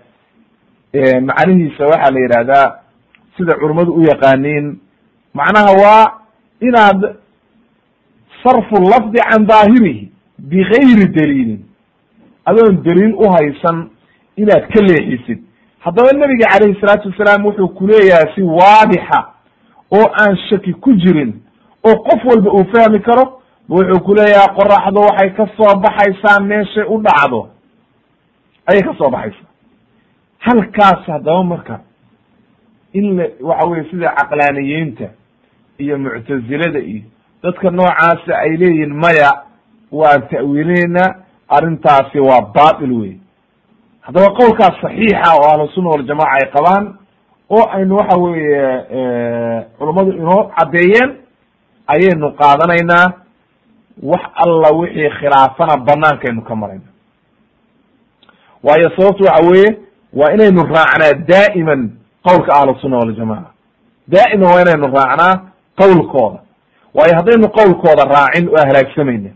macnihiisa waxaa la yidhahdaa sida culummadu u yaqaaniin macnaha waa inaad sarfu lafdi can daahirihi bigayri daliilin. Adoon daliil u haysan inaad ka leexisid. Haddaba nebiga calayhi salaatu wasalaam wuxuu kuleeyahay si waadixa oo aan shaki ku jirin oo qof walba uu fahmi karo wuxuu kuleeyahay qoraxdu waxay ka soo baxaysaa meeshay u dhacdo ayay ka soo baxaysaa. Halkaas haddaba marka in la waxa weye sida caqlaaniyiinta iyo muctazilada iyo dadka noocaasa ay leeyihiin maya waan ta'wiilinayna arrintaasi waa batil wey haddaba qowlkaas saxiixa oo ahlusunna waljamaca ay qabaan oo aynu waxa weeye culummadu inoo caddeeyeen ayaynu qaadanaynaa wax alla wixii khilaafana banaankaynu ka marayna. Waayo sababtu waxa weeye waa inaynu raacnaa daa'iman qowlka ahlusunna waljamaca daa'iman waa inaynu raacnaa qowlkooda waayo haddaynu qowlkooda raacin waa halaagsamayna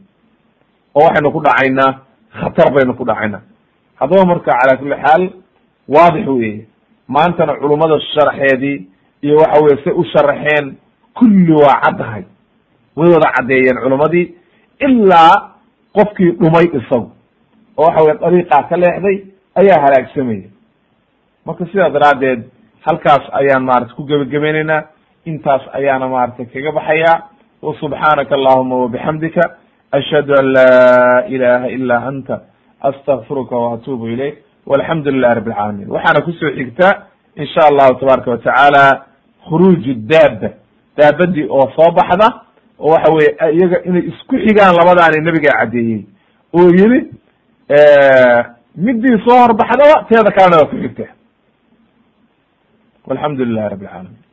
oo waxaynu ku dhacaynaa khatar baynu ku dhacaynaa. Haddaba marka cala kulli xaal waadix weye maantana culummada sharaxeedii iyo waxa weye say u sharaxeen kulli waa caddahay. Way wada caddeeyeen culummadii ilaa qofkii dhumay isagu. Oo waxa weye dariiqaa ka leexday ayaa halaagsamaya marka sidaa daraaddeed halkaas ayaan maarata ku gebagabaynaynaa intaas ayaana maaragtay kaga baxayaa subxaanaka allahuma wabixamdika ashhadu an laa ilaha ila anta astakfiruka waatuubu ilayk walxamdu lilahi rabi alcaalamiin waxaana ku soo xigta in sha allahu tabaaraka watacaala khuruuju daaba daabadii oo soo baxda oo waxa weye iyaga inay isku xigaan labadaani nabigaa caddeeyey oo yiri midii soo horbaxdaba teeda kalena waa ku xigta. Walxamdu lilahi rabi alcaalamiin